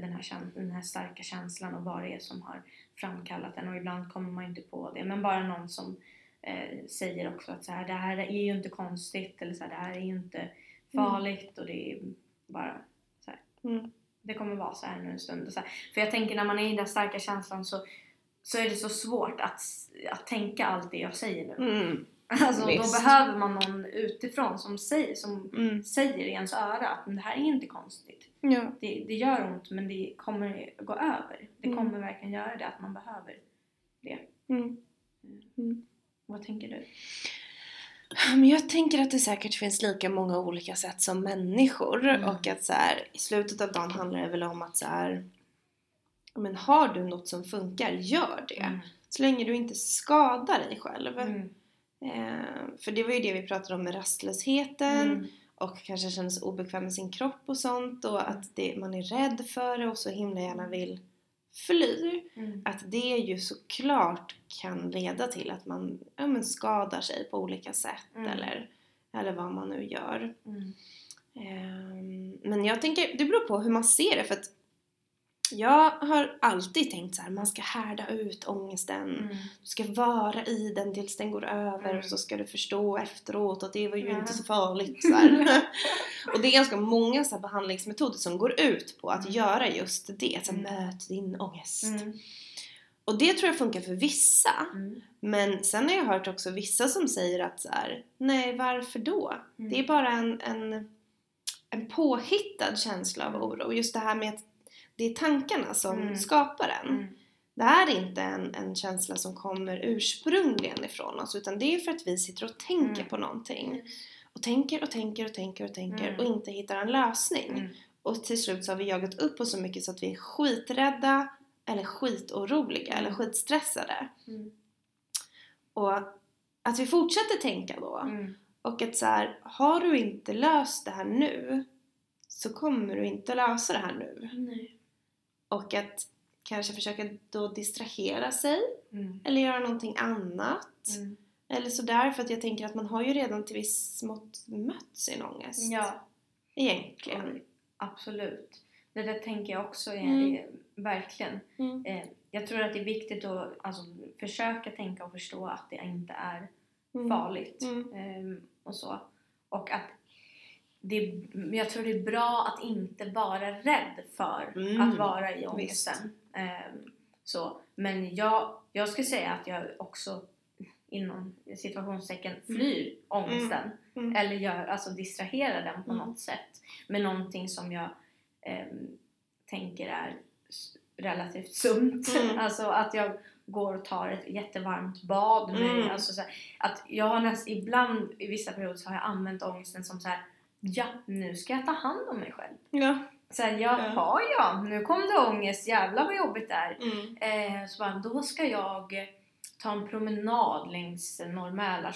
den, här den här starka känslan och vad det är som har framkallat den och ibland kommer man inte på det men bara någon som eh, säger också att så här, det här är ju inte konstigt eller så här, det här är ju inte farligt och det är bara så här, Mm. det kommer vara så här nu en stund. Så här. För jag tänker när man är i den starka känslan så, så är det så svårt att, att tänka allt det jag säger nu. Mm. Alltså, då behöver man någon utifrån som säger, som Mm. säger i ens öra att "Men det här är inte konstigt. Ja. Det, det gör ont men det kommer gå över. Det Mm. kommer verkligen göra det att man behöver det. Mm. Vad tänker du? Men jag tänker att det säkert finns lika många olika sätt som människor Mm. och att så här, i slutet av dagen handlar det väl om att så här, men har du något som funkar, gör det. Mm. Så länge du inte skadar dig själv. Eh, för det var ju det vi pratade om med rastlösheten Mm. och kanske känner sig obekväm med sin kropp och sånt och att det, man är rädd för det och så himla gärna vill fly. Mm. Att det ju såklart kan leda till att man ja, men skadar sig på olika sätt Mm. eller, eller vad man nu gör. Mm. Ehm, men jag tänker, det beror på hur man ser det för att jag har alltid tänkt så här, man ska härda ut ångesten. Mm. Du ska vara i den tills den går över Mm. och så ska du förstå efteråt att det var ju Ja. inte så farligt. Så och det är ganska många så behandlingsmetoder som går ut på att Mm. göra just det. Så här, Mm. möt din ångest. Mm. Och det tror jag funkar för vissa. Mm. Men sen har jag hört också vissa som säger att så här, nej varför då? Mm. Det är bara en, en, en påhittad känsla av Mm. oro. Just det här med att det är tankarna som Mm. skapar den. Mm. Det är inte en, en känsla som kommer ursprungligen ifrån oss utan det är för att vi sitter och tänker Mm. på någonting. Och tänker och tänker och tänker och tänker Mm. och inte hittar en lösning. Mm. Och till slut så har vi jagat upp oss så mycket så att vi är skiträdda eller skitoroliga eller Mm. skitstressade. Och att vi fortsätter tänka då. Och att så här, har du inte löst det här nu så kommer du inte lösa det här nu. Nej. Och att kanske försöka då distrahera sig Mm. eller göra någonting annat. Mm. Eller sådär för att jag tänker att man har ju redan till viss mått mött sin ångest. Ja, Egentligen. Mm, absolut. Det där tänker jag också är, Mm. verkligen. Mm. Eh, jag tror att det är viktigt att alltså, försöka tänka och förstå att det inte är Mm. farligt. Ehm, och så. Och att det, jag tror det är bra att inte vara rädd för Mm. att vara i ångesten. Ehm, så. Men jag, jag skulle säga att jag också inom situationstecken flyr ångesten. Mm. Eller gör, alltså distraherar den på Mm. något sätt med någonting som jag ehm, tänker är relativt sunt. Mm. alltså att jag går och tar ett jättevarmt bad med, Mm. alltså så här, att jag har näst, ibland i vissa perioder så har jag använt ångesten som så här ja, nu ska jag ta hand om mig själv. Ja. Så här, jaha ja, nu kom det ångest, jävlar vad jobbigt det är. Mm. Eh, så bara, då ska jag ta en promenad längs Norr.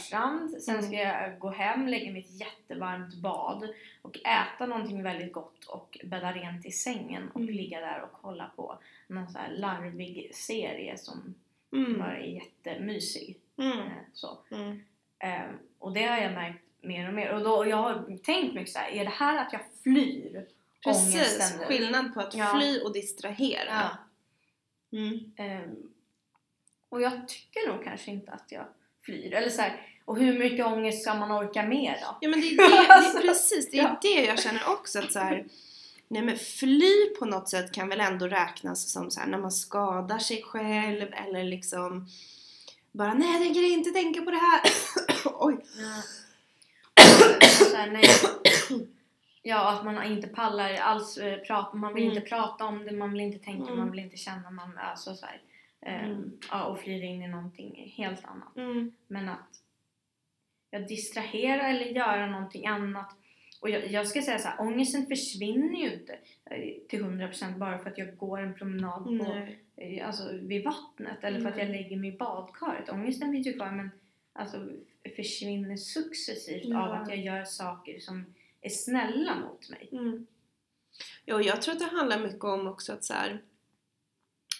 Sen Mm. ska jag gå hem, lägga mig i ett jättevarmt bad och äta någonting väldigt gott och bädda rent i sängen och Mm. ligga där och kolla på någon så här larvig serie som Mm. bara är jättemysig. Mm. Eh, Så. Mm. Eh, och det har jag märkt mer och mer. Och då, jag har tänkt mycket så här, är det här att jag flyr Precis, skillnad på att Ja. fly och distrahera. Ja. Mm. Ehm, och jag tycker nog kanske inte att jag flyr. Eller så här, och hur mycket ångest ska man orka med då? Ja men det är, det, det Alltså, är precis, det är ja. det jag känner också att så här, Nej men fly på något sätt kan väl ändå räknas som så här, när man skadar sig själv eller liksom bara nej jag tänker inte tänka på det här. Oj. Ja. Här, nej. Ja, att man inte pallar alls eh, prata, man vill Mm. inte prata om det, man vill inte tänka, Mm. man vill inte känna, man, alltså så här, ehm, Mm. ja, och flyr in i någonting helt annat. Mm. Men att jag distraherar eller göra någonting annat. Och jag, jag ska säga så här, ångesten försvinner ju inte eh, till 100% bara för att jag går en promenad på, eh, alltså, vid vattnet eller för att jag lägger mig i badkaret. Ångesten finns ju kvar men alltså, försvinner successivt Ja. av att jag gör saker som är snälla mot mig. Mm. Jo, jag tror att det handlar mycket om också att så här,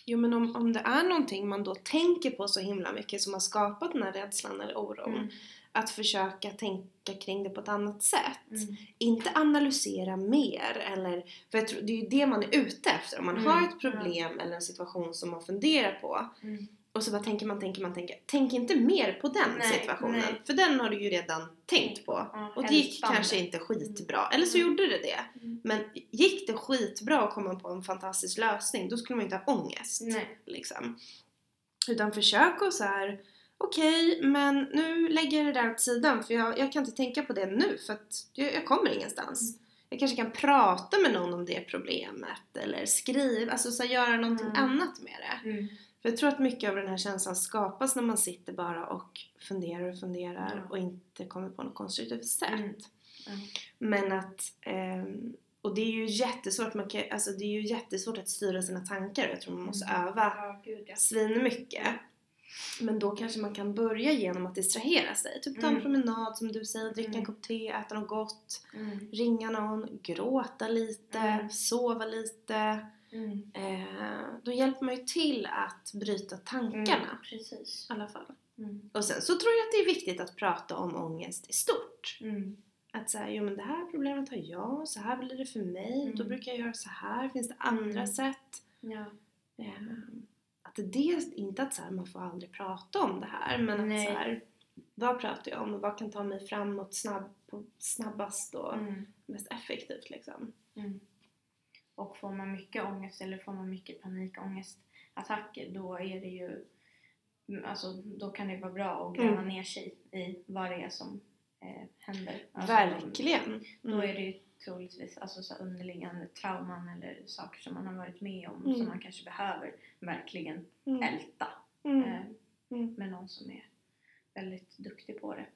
Jo men om, om det är någonting man då tänker på så himla mycket som har skapat den här rädslan eller oron Mm. Att försöka tänka kring det på ett annat sätt Mm. Inte analysera mer eller För jag tror, det är ju det man är ute efter om man Mm, har ett problem eller en situation som man funderar på Mm. Och så bara tänker man, tänker man, tänker Tänk inte mer på den Nej, situationen nej. För den har du ju redan tänkt på Ja, och det gick kanske inte skitbra, eller så Mm. gjorde det det. Mm. Men gick det skitbra att komma på en fantastisk lösning, då skulle man inte ha ångest. Nej. Liksom. Utan försök och så här. okej, men nu lägger jag det där åt sidan för jag, jag kan inte tänka på det nu för att jag, jag kommer ingenstans. Jag kanske kan prata med någon om det problemet eller skriva, alltså så här, göra någonting Mm. annat med det. Mm. För jag tror att mycket av den här känslan skapas när man sitter bara och funderar och funderar Ja. och inte kommer på något konstruktivt sätt. Mm. Ja. Men att, ehm, och det är ju jättesvårt, man kan, alltså det är ju jättesvårt att styra sina tankar jag tror man måste Mm. öva Ja, gud ja. svinmycket. Men då kanske man kan börja genom att distrahera sig. Typ ta en Mm. promenad som du säger, dricka en Mm. kopp te, äta något gott, Mm. ringa någon, gråta lite, Mm. sova lite. Mm. Eh, då hjälper man ju till att bryta tankarna. Mm. Precis. I alla fall. Mm. Och sen så tror jag att det är viktigt att prata om ångest i stort. Mm. Att säga, jo men det här problemet har jag, så här blir det för mig, Mm. då brukar jag göra så här, finns det andra Mm. sätt? Ja. Ehm, att det inte att så här, man får aldrig prata om det här, men att Nej. så här, vad pratar jag om och vad kan ta mig framåt snabb, snabbast och mest effektivt liksom. Mm. Och får man mycket ångest eller får man mycket panikångestattacker då är det ju mm, Alltså då kan det vara bra att gräva Mm. ner sig i vad det är som eh, händer. Alltså, Verkligen! Då Mm. är det ju troligtvis alltså, så underliggande trauman eller saker som man har varit med om Mm. som man kanske behöver verkligen Mm. älta Mm. eh, Mm. med någon som är väldigt duktig på det.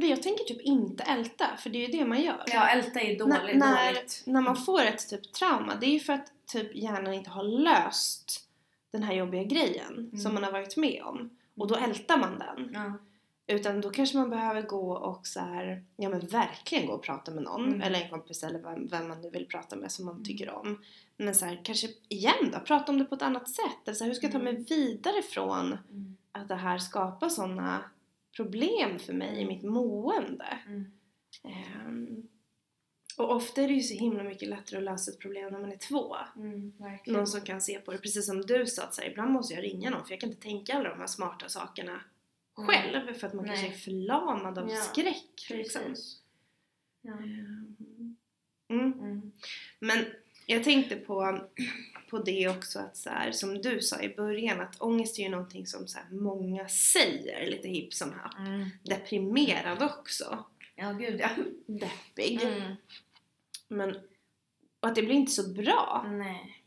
Mm. Det- Jag tänker typ inte älta, för det är ju det man gör. Ja, älta är dåligt. När- när- dåligt. När man får ett typ trauma, det är ju för att typ hjärnan inte har löst den här jobbiga grejen Mm. som man har varit med om. Och då ältar man den. Ja. Utan då kanske man behöver gå och så här, ja men verkligen gå och prata med någon. Mm. Eller en kompis eller vem, vem man nu vill prata med som man Mm. tycker om. Men så här, kanske igen då, prata om det på ett annat sätt. Eller så här, hur ska jag ta mig Mm. vidare från Mm. att det här skapar sådana problem för mig i mitt mående. Mm. Ehm, och ofta är det ju så himla mycket lättare att lösa ett problem när man är två. Mm. Någon som kan se på det, precis som du sa, att så här, ibland måste jag ringa någon för jag kan inte tänka alla de här smarta sakerna Mm. själv för att man kanske Nej. är förlamad av Ja, skräck. Liksom. Ja. Ehm, Mm. Mm. Men jag tänkte på, på det också att så här, som du sa i början att ångest är ju någonting som så här, många säger lite hipp som happ. Mm. Deprimerad också. Ja, gud ja. Deppig. Mm. Men, och att det blir inte så bra Nej.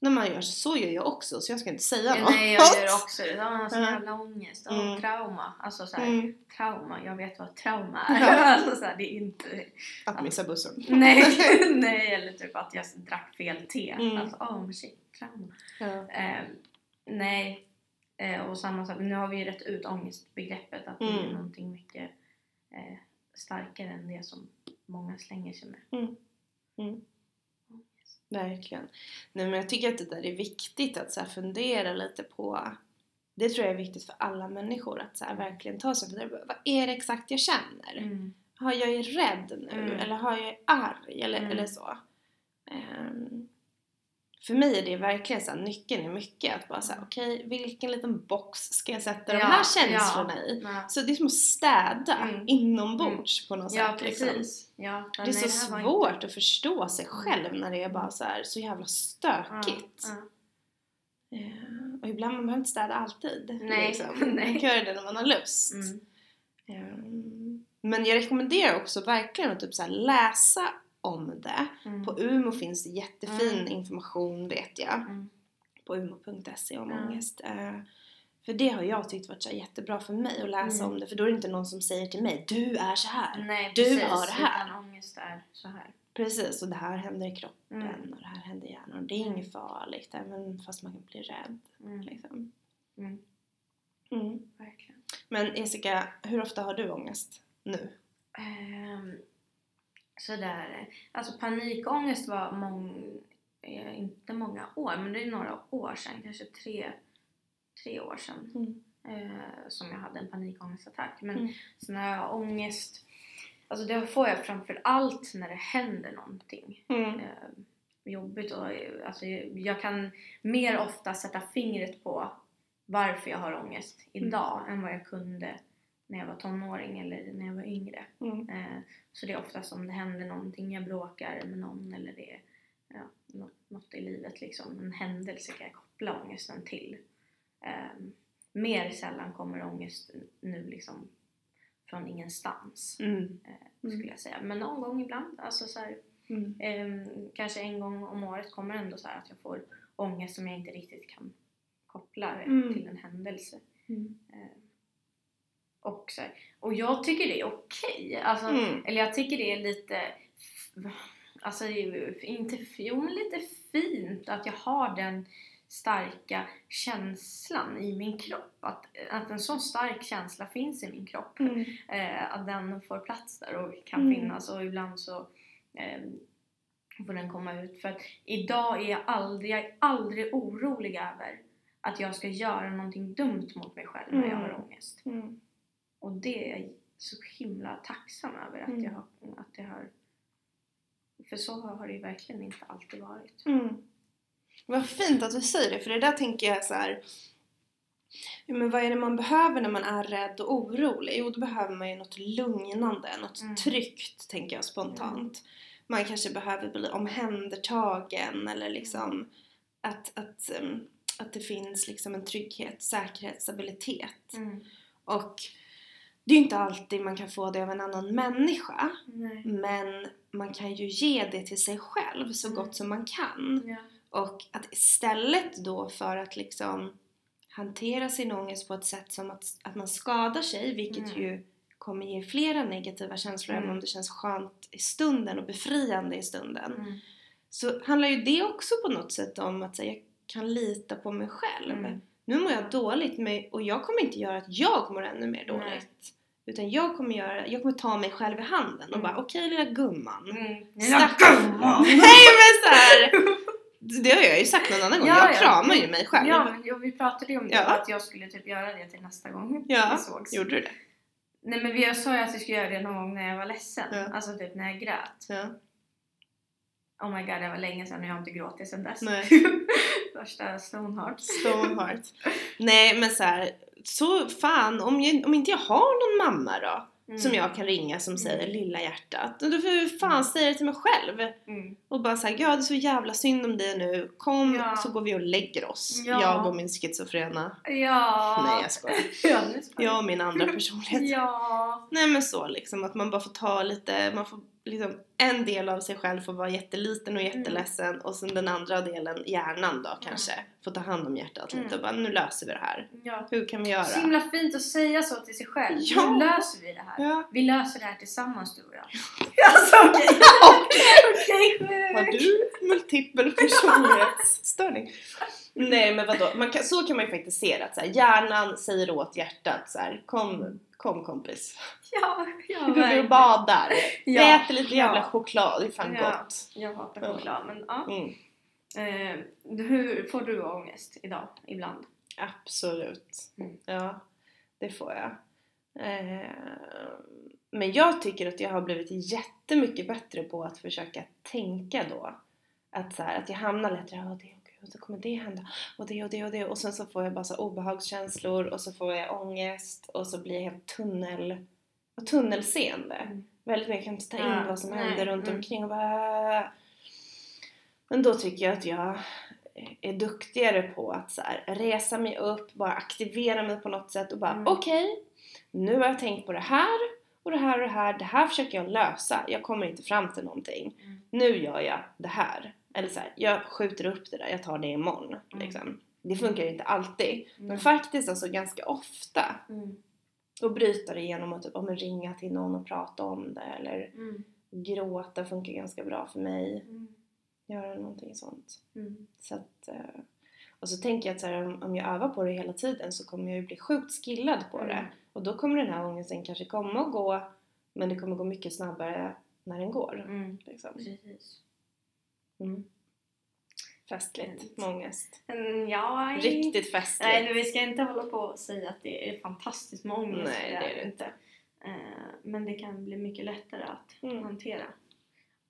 När man gör så. Gör jag också så jag ska inte säga något. nej, jag gör också det. Ja, så Ja. jävla ångest. Ja, Mm. Trauma. Alltså så här, Mm. trauma. Jag vet vad trauma är. Ja. alltså, så här, det är inte... Att missa bussen. Nej, nej, eller typ att jag drack fel te. Mm. Alltså, oh shit, trauma. Ja. Eh, nej, Eh, och samma sak, nu har vi ju rätt ut ångestbegreppet att det är Mm. någonting mycket eh, starkare än det som många slänger sig med. Verkligen. Nej men jag tycker att det där är viktigt att så fundera lite på det tror jag är viktigt för alla människor att så verkligen ta sig på vad är det exakt jag känner? Mm. Har jag är rädd nu? Mm. Eller har jag är arg? Eller, Mm. eller så. Ehm, för mig är det verkligen så här, nyckeln i mycket att bara säga okej vilken liten box ska jag sätta de Ja, här känslorna ja. i? Ja. Så det är som att städa Mm. inombords på något sätt. Liksom. precis. Ja, Det är så här var svårt inte- att förstå sig själv när det är bara så här så jävla stökigt. Eh, och ibland man behöver inte städa alltid. Nej, Liksom. nej. Man kan göra det när man har lust. Mm. Eh, men jag rekommenderar också verkligen att typ så här läsa om det. Mm. På Umo finns det jättefin Mm. information vet jag. Mm. På umo.se om Ja. ångest. Eh, för det har jag tyckt varit så jättebra för mig att läsa Mm. om det. För då är det inte någon som säger till mig Du är så här. Nej, Du precis. har det här. Utan ångest är så här. Precis, och det här händer i kroppen Mm. och det här händer i hjärnan. Och det är Mm. inget farligt även fast man kan bli rädd. Mm. Liksom. Mm. Mm. Verkligen. Men Jessica, hur ofta har du ångest nu? Ehm, sådär. Alltså panikångest var mång, eh, inte många år, men det är några år sedan, kanske tre, tre år sedan Mm. eh, som jag hade en panikångestattack. Men Mm. sån här ångest, alltså det får jag framför allt när det händer någonting Mm. eh, jobbigt. Och, alltså, jag kan mer ofta sätta fingret på varför jag har ångest idag än vad jag kunde när jag var tonåring eller när jag var yngre. Mm. Eh, så det är ofta som det händer någonting, jag bråkar med någon eller det är ja, något, något i livet liksom. En händelse kan jag koppla ångesten till. Eh, mer sällan kommer ångest nu liksom från ingenstans Mm. eh, skulle jag säga. Men någon gång ibland, alltså så här, Mm. eh, kanske en gång om året kommer ändå så att jag får ångest som jag inte riktigt kan koppla Mm. till en händelse. Mm. Och, så här, och jag tycker det är okej. Alltså, Mm. Eller jag tycker det är lite, alltså inte, jo men lite fint att jag har den starka känslan i min kropp. Att, att en sån stark känsla finns i min kropp. Mm. Eh, att den får plats där och kan Mm. finnas och ibland så eh, får den komma ut. För att idag är jag aldrig, jag är aldrig orolig över att jag ska göra någonting dumt mot mig själv när jag har Mm. ångest. Mm. Och det är jag så himla tacksam över att, Mm. jag, har, att jag har... För så har det ju verkligen inte alltid varit. Mm. Vad fint att du säger det, för det där tänker jag så här. Men vad är det man behöver när man är rädd och orolig? Jo, då behöver man ju något lugnande, något Mm. tryggt, tänker jag spontant. Man kanske behöver bli omhändertagen eller liksom att, att, em, att det finns liksom en trygghet, säkerhet, stabilitet. Mm. Och det är ju inte alltid man kan få det av en annan människa. Nej. Men man kan ju ge det till sig själv så Mm. gott som man kan. Ja. Och att istället då för att liksom hantera sin ångest på ett sätt som att, att man skadar sig, vilket Mm. ju kommer ge flera negativa känslor även Mm. om det känns skönt i stunden och befriande i stunden. Mm. Så handlar ju det också på något sätt om att säga, jag kan lita på mig själv. Nu mår jag dåligt med, och jag kommer inte göra att jag mår ännu mer dåligt. Nej. Utan jag kommer, göra, jag kommer ta mig själv i handen och Mm. bara okej lilla gumman. Mm. Stackars- gumman! Nej men såhär! Det har jag ju sagt någon annan gång, Ja, jag ja. kramar ju mig själv. Ja, ja, vi pratade ju om det, Ja. att jag skulle typ göra det till nästa gång Ja, vi sågs. Gjorde du det? Nej men vi sa ju att vi skulle göra det någon gång när jag var ledsen. Ja. Alltså typ när jag grät. Ja. Oh my god, det var länge sedan och jag har inte gråtit sedan dess. Nej. Värsta Stoneheart. Stoneheart. Nej men så här, så fan om, jag, om inte jag har någon mamma då Mm. som jag kan ringa som säger Mm. lilla hjärtat. Då får jag fan Mm. säga det till mig själv. Mm. Och bara säga ja det är så jävla synd om dig nu. Kom Ja. så går vi och lägger oss. Ja. Jag och min schizofrena. Ja. Nej jag skojar. Ja, Jag och min andra personlighet. Ja. Nej men så liksom att man bara får ta lite, man får liksom, en del av sig själv får vara jätteliten och Mm. jätteledsen och sen den andra delen, hjärnan då kanske, får ta hand om hjärtat lite Mm. och bara nu löser vi det här. Ja. Hur kan vi göra? Så himla fint att säga så till sig själv. Ja. Nu löser vi det här. Ja. Vi löser det här tillsammans du och jag. Alltså okej. Okej. Har du multipel personlighetsstörning? Nej men vadå, man kan, så kan man ju faktiskt se det att så här, hjärnan säger åt hjärtat så här, kom, kom kompis. Ja, ja Nu går vi och badar. Vi Ja. äter lite jävla Ja. choklad, det är fan Ja. gott. Jag hatar choklad men ja. Mm. Eh, hur får du ångest idag? Ibland? Absolut. Mm. Ja, det får jag. Eh, men jag tycker att jag har blivit jättemycket bättre på att försöka tänka då. Att, så här, att jag hamnar lätt i "Åh, det och så kommer det hända och det och det och det och sen så får jag bara så obehagskänslor och så får jag ångest och så blir jag helt tunnel, och tunnelseende. Mm. Väldigt mycket, jag kan inte ta in Ja, vad som nej, händer runt mm. omkring och bara... Men då tycker jag att jag är duktigare på att så här, resa mig upp, bara aktivera mig på något sätt och bara Mm. okej, nu har jag tänkt på det här och det här och det här, det här försöker jag lösa, jag kommer inte fram till någonting. Mm. Nu gör jag det här. Eller så här, jag skjuter upp det där, jag tar det imorgon. Mm. Liksom. Det funkar ju inte alltid, men Mm. faktiskt alltså ganska ofta. Mm. Och bryta det genom att typ, men ringa till någon och prata om det eller Mm. gråta funkar ganska bra för mig. Mm. Göra någonting sånt. Mm. Så att, eh, och så tänker jag att så här, om, om jag övar på det hela tiden så kommer jag ju bli sjukt skillad på Mm. det. Och då kommer den här ångesten kanske komma och gå men det kommer gå mycket snabbare när den går. Mm. Liksom. Precis. Mm. Festligt Fint. med ångest. Mm, ja, Riktigt festligt. Nej, nu, vi ska inte hålla på och säga att det är fantastiskt med ångest. Nej, det är det inte. Eh, men det kan bli mycket lättare att Mm. hantera.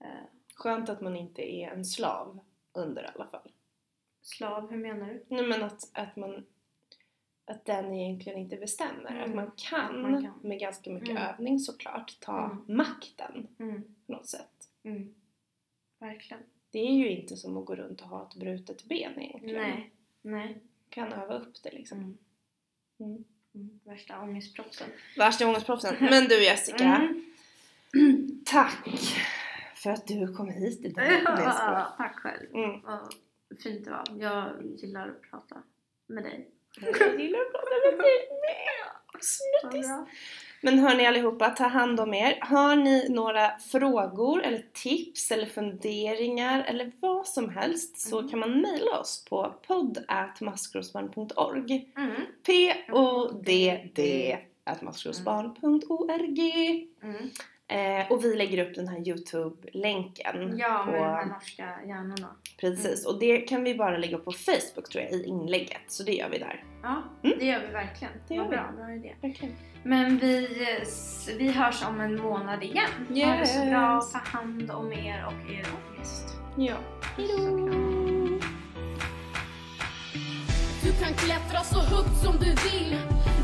Eh, Skönt att man inte är en slav under i alla fall. slav, hur menar du? Nej men att, att man att den egentligen inte bestämmer. Mm. Att man kan, Man kan. med ganska mycket Mm. övning såklart ta Mm. makten Mm. på något sätt. Mm. Verkligen. Det är ju inte som att gå runt och ha ett brutet ben egentligen. Nej. Nej. kan öva upp det liksom. Mm. Mm. Mm. Värsta ångestproppsen. Värsta ångestproffsen. Men du Jessica, Mm. tack för att du kom hit idag. Ja, tack själv. Mm. Vad fint det var. Jag gillar att prata med dig. Jag gillar att prata med dig med. Snuttis. Men hörni allihopa, ta hand om er. Har ni några frågor eller tips eller funderingar eller vad som helst så Mm. kan man mejla oss på podd.maskrosbarn.org Mm. P-O-D-D maskrosbarn.org Mm. Eh, Och vi lägger upp den här Youtube-länken Ja, på med de här norska hjärnorna. Precis, och det kan vi bara lägga på Facebook tror jag i inlägget, så det gör vi där. Ja, Mm. det gör vi verkligen. Det gör Vad vi. bra, bra idé. Verkligen. Men vi, vi hörs om en månad igen. Ha det så Yes. bra, ta hand om er och er ångest. Ja. Hejdå! Du kan klättra så högt som du vill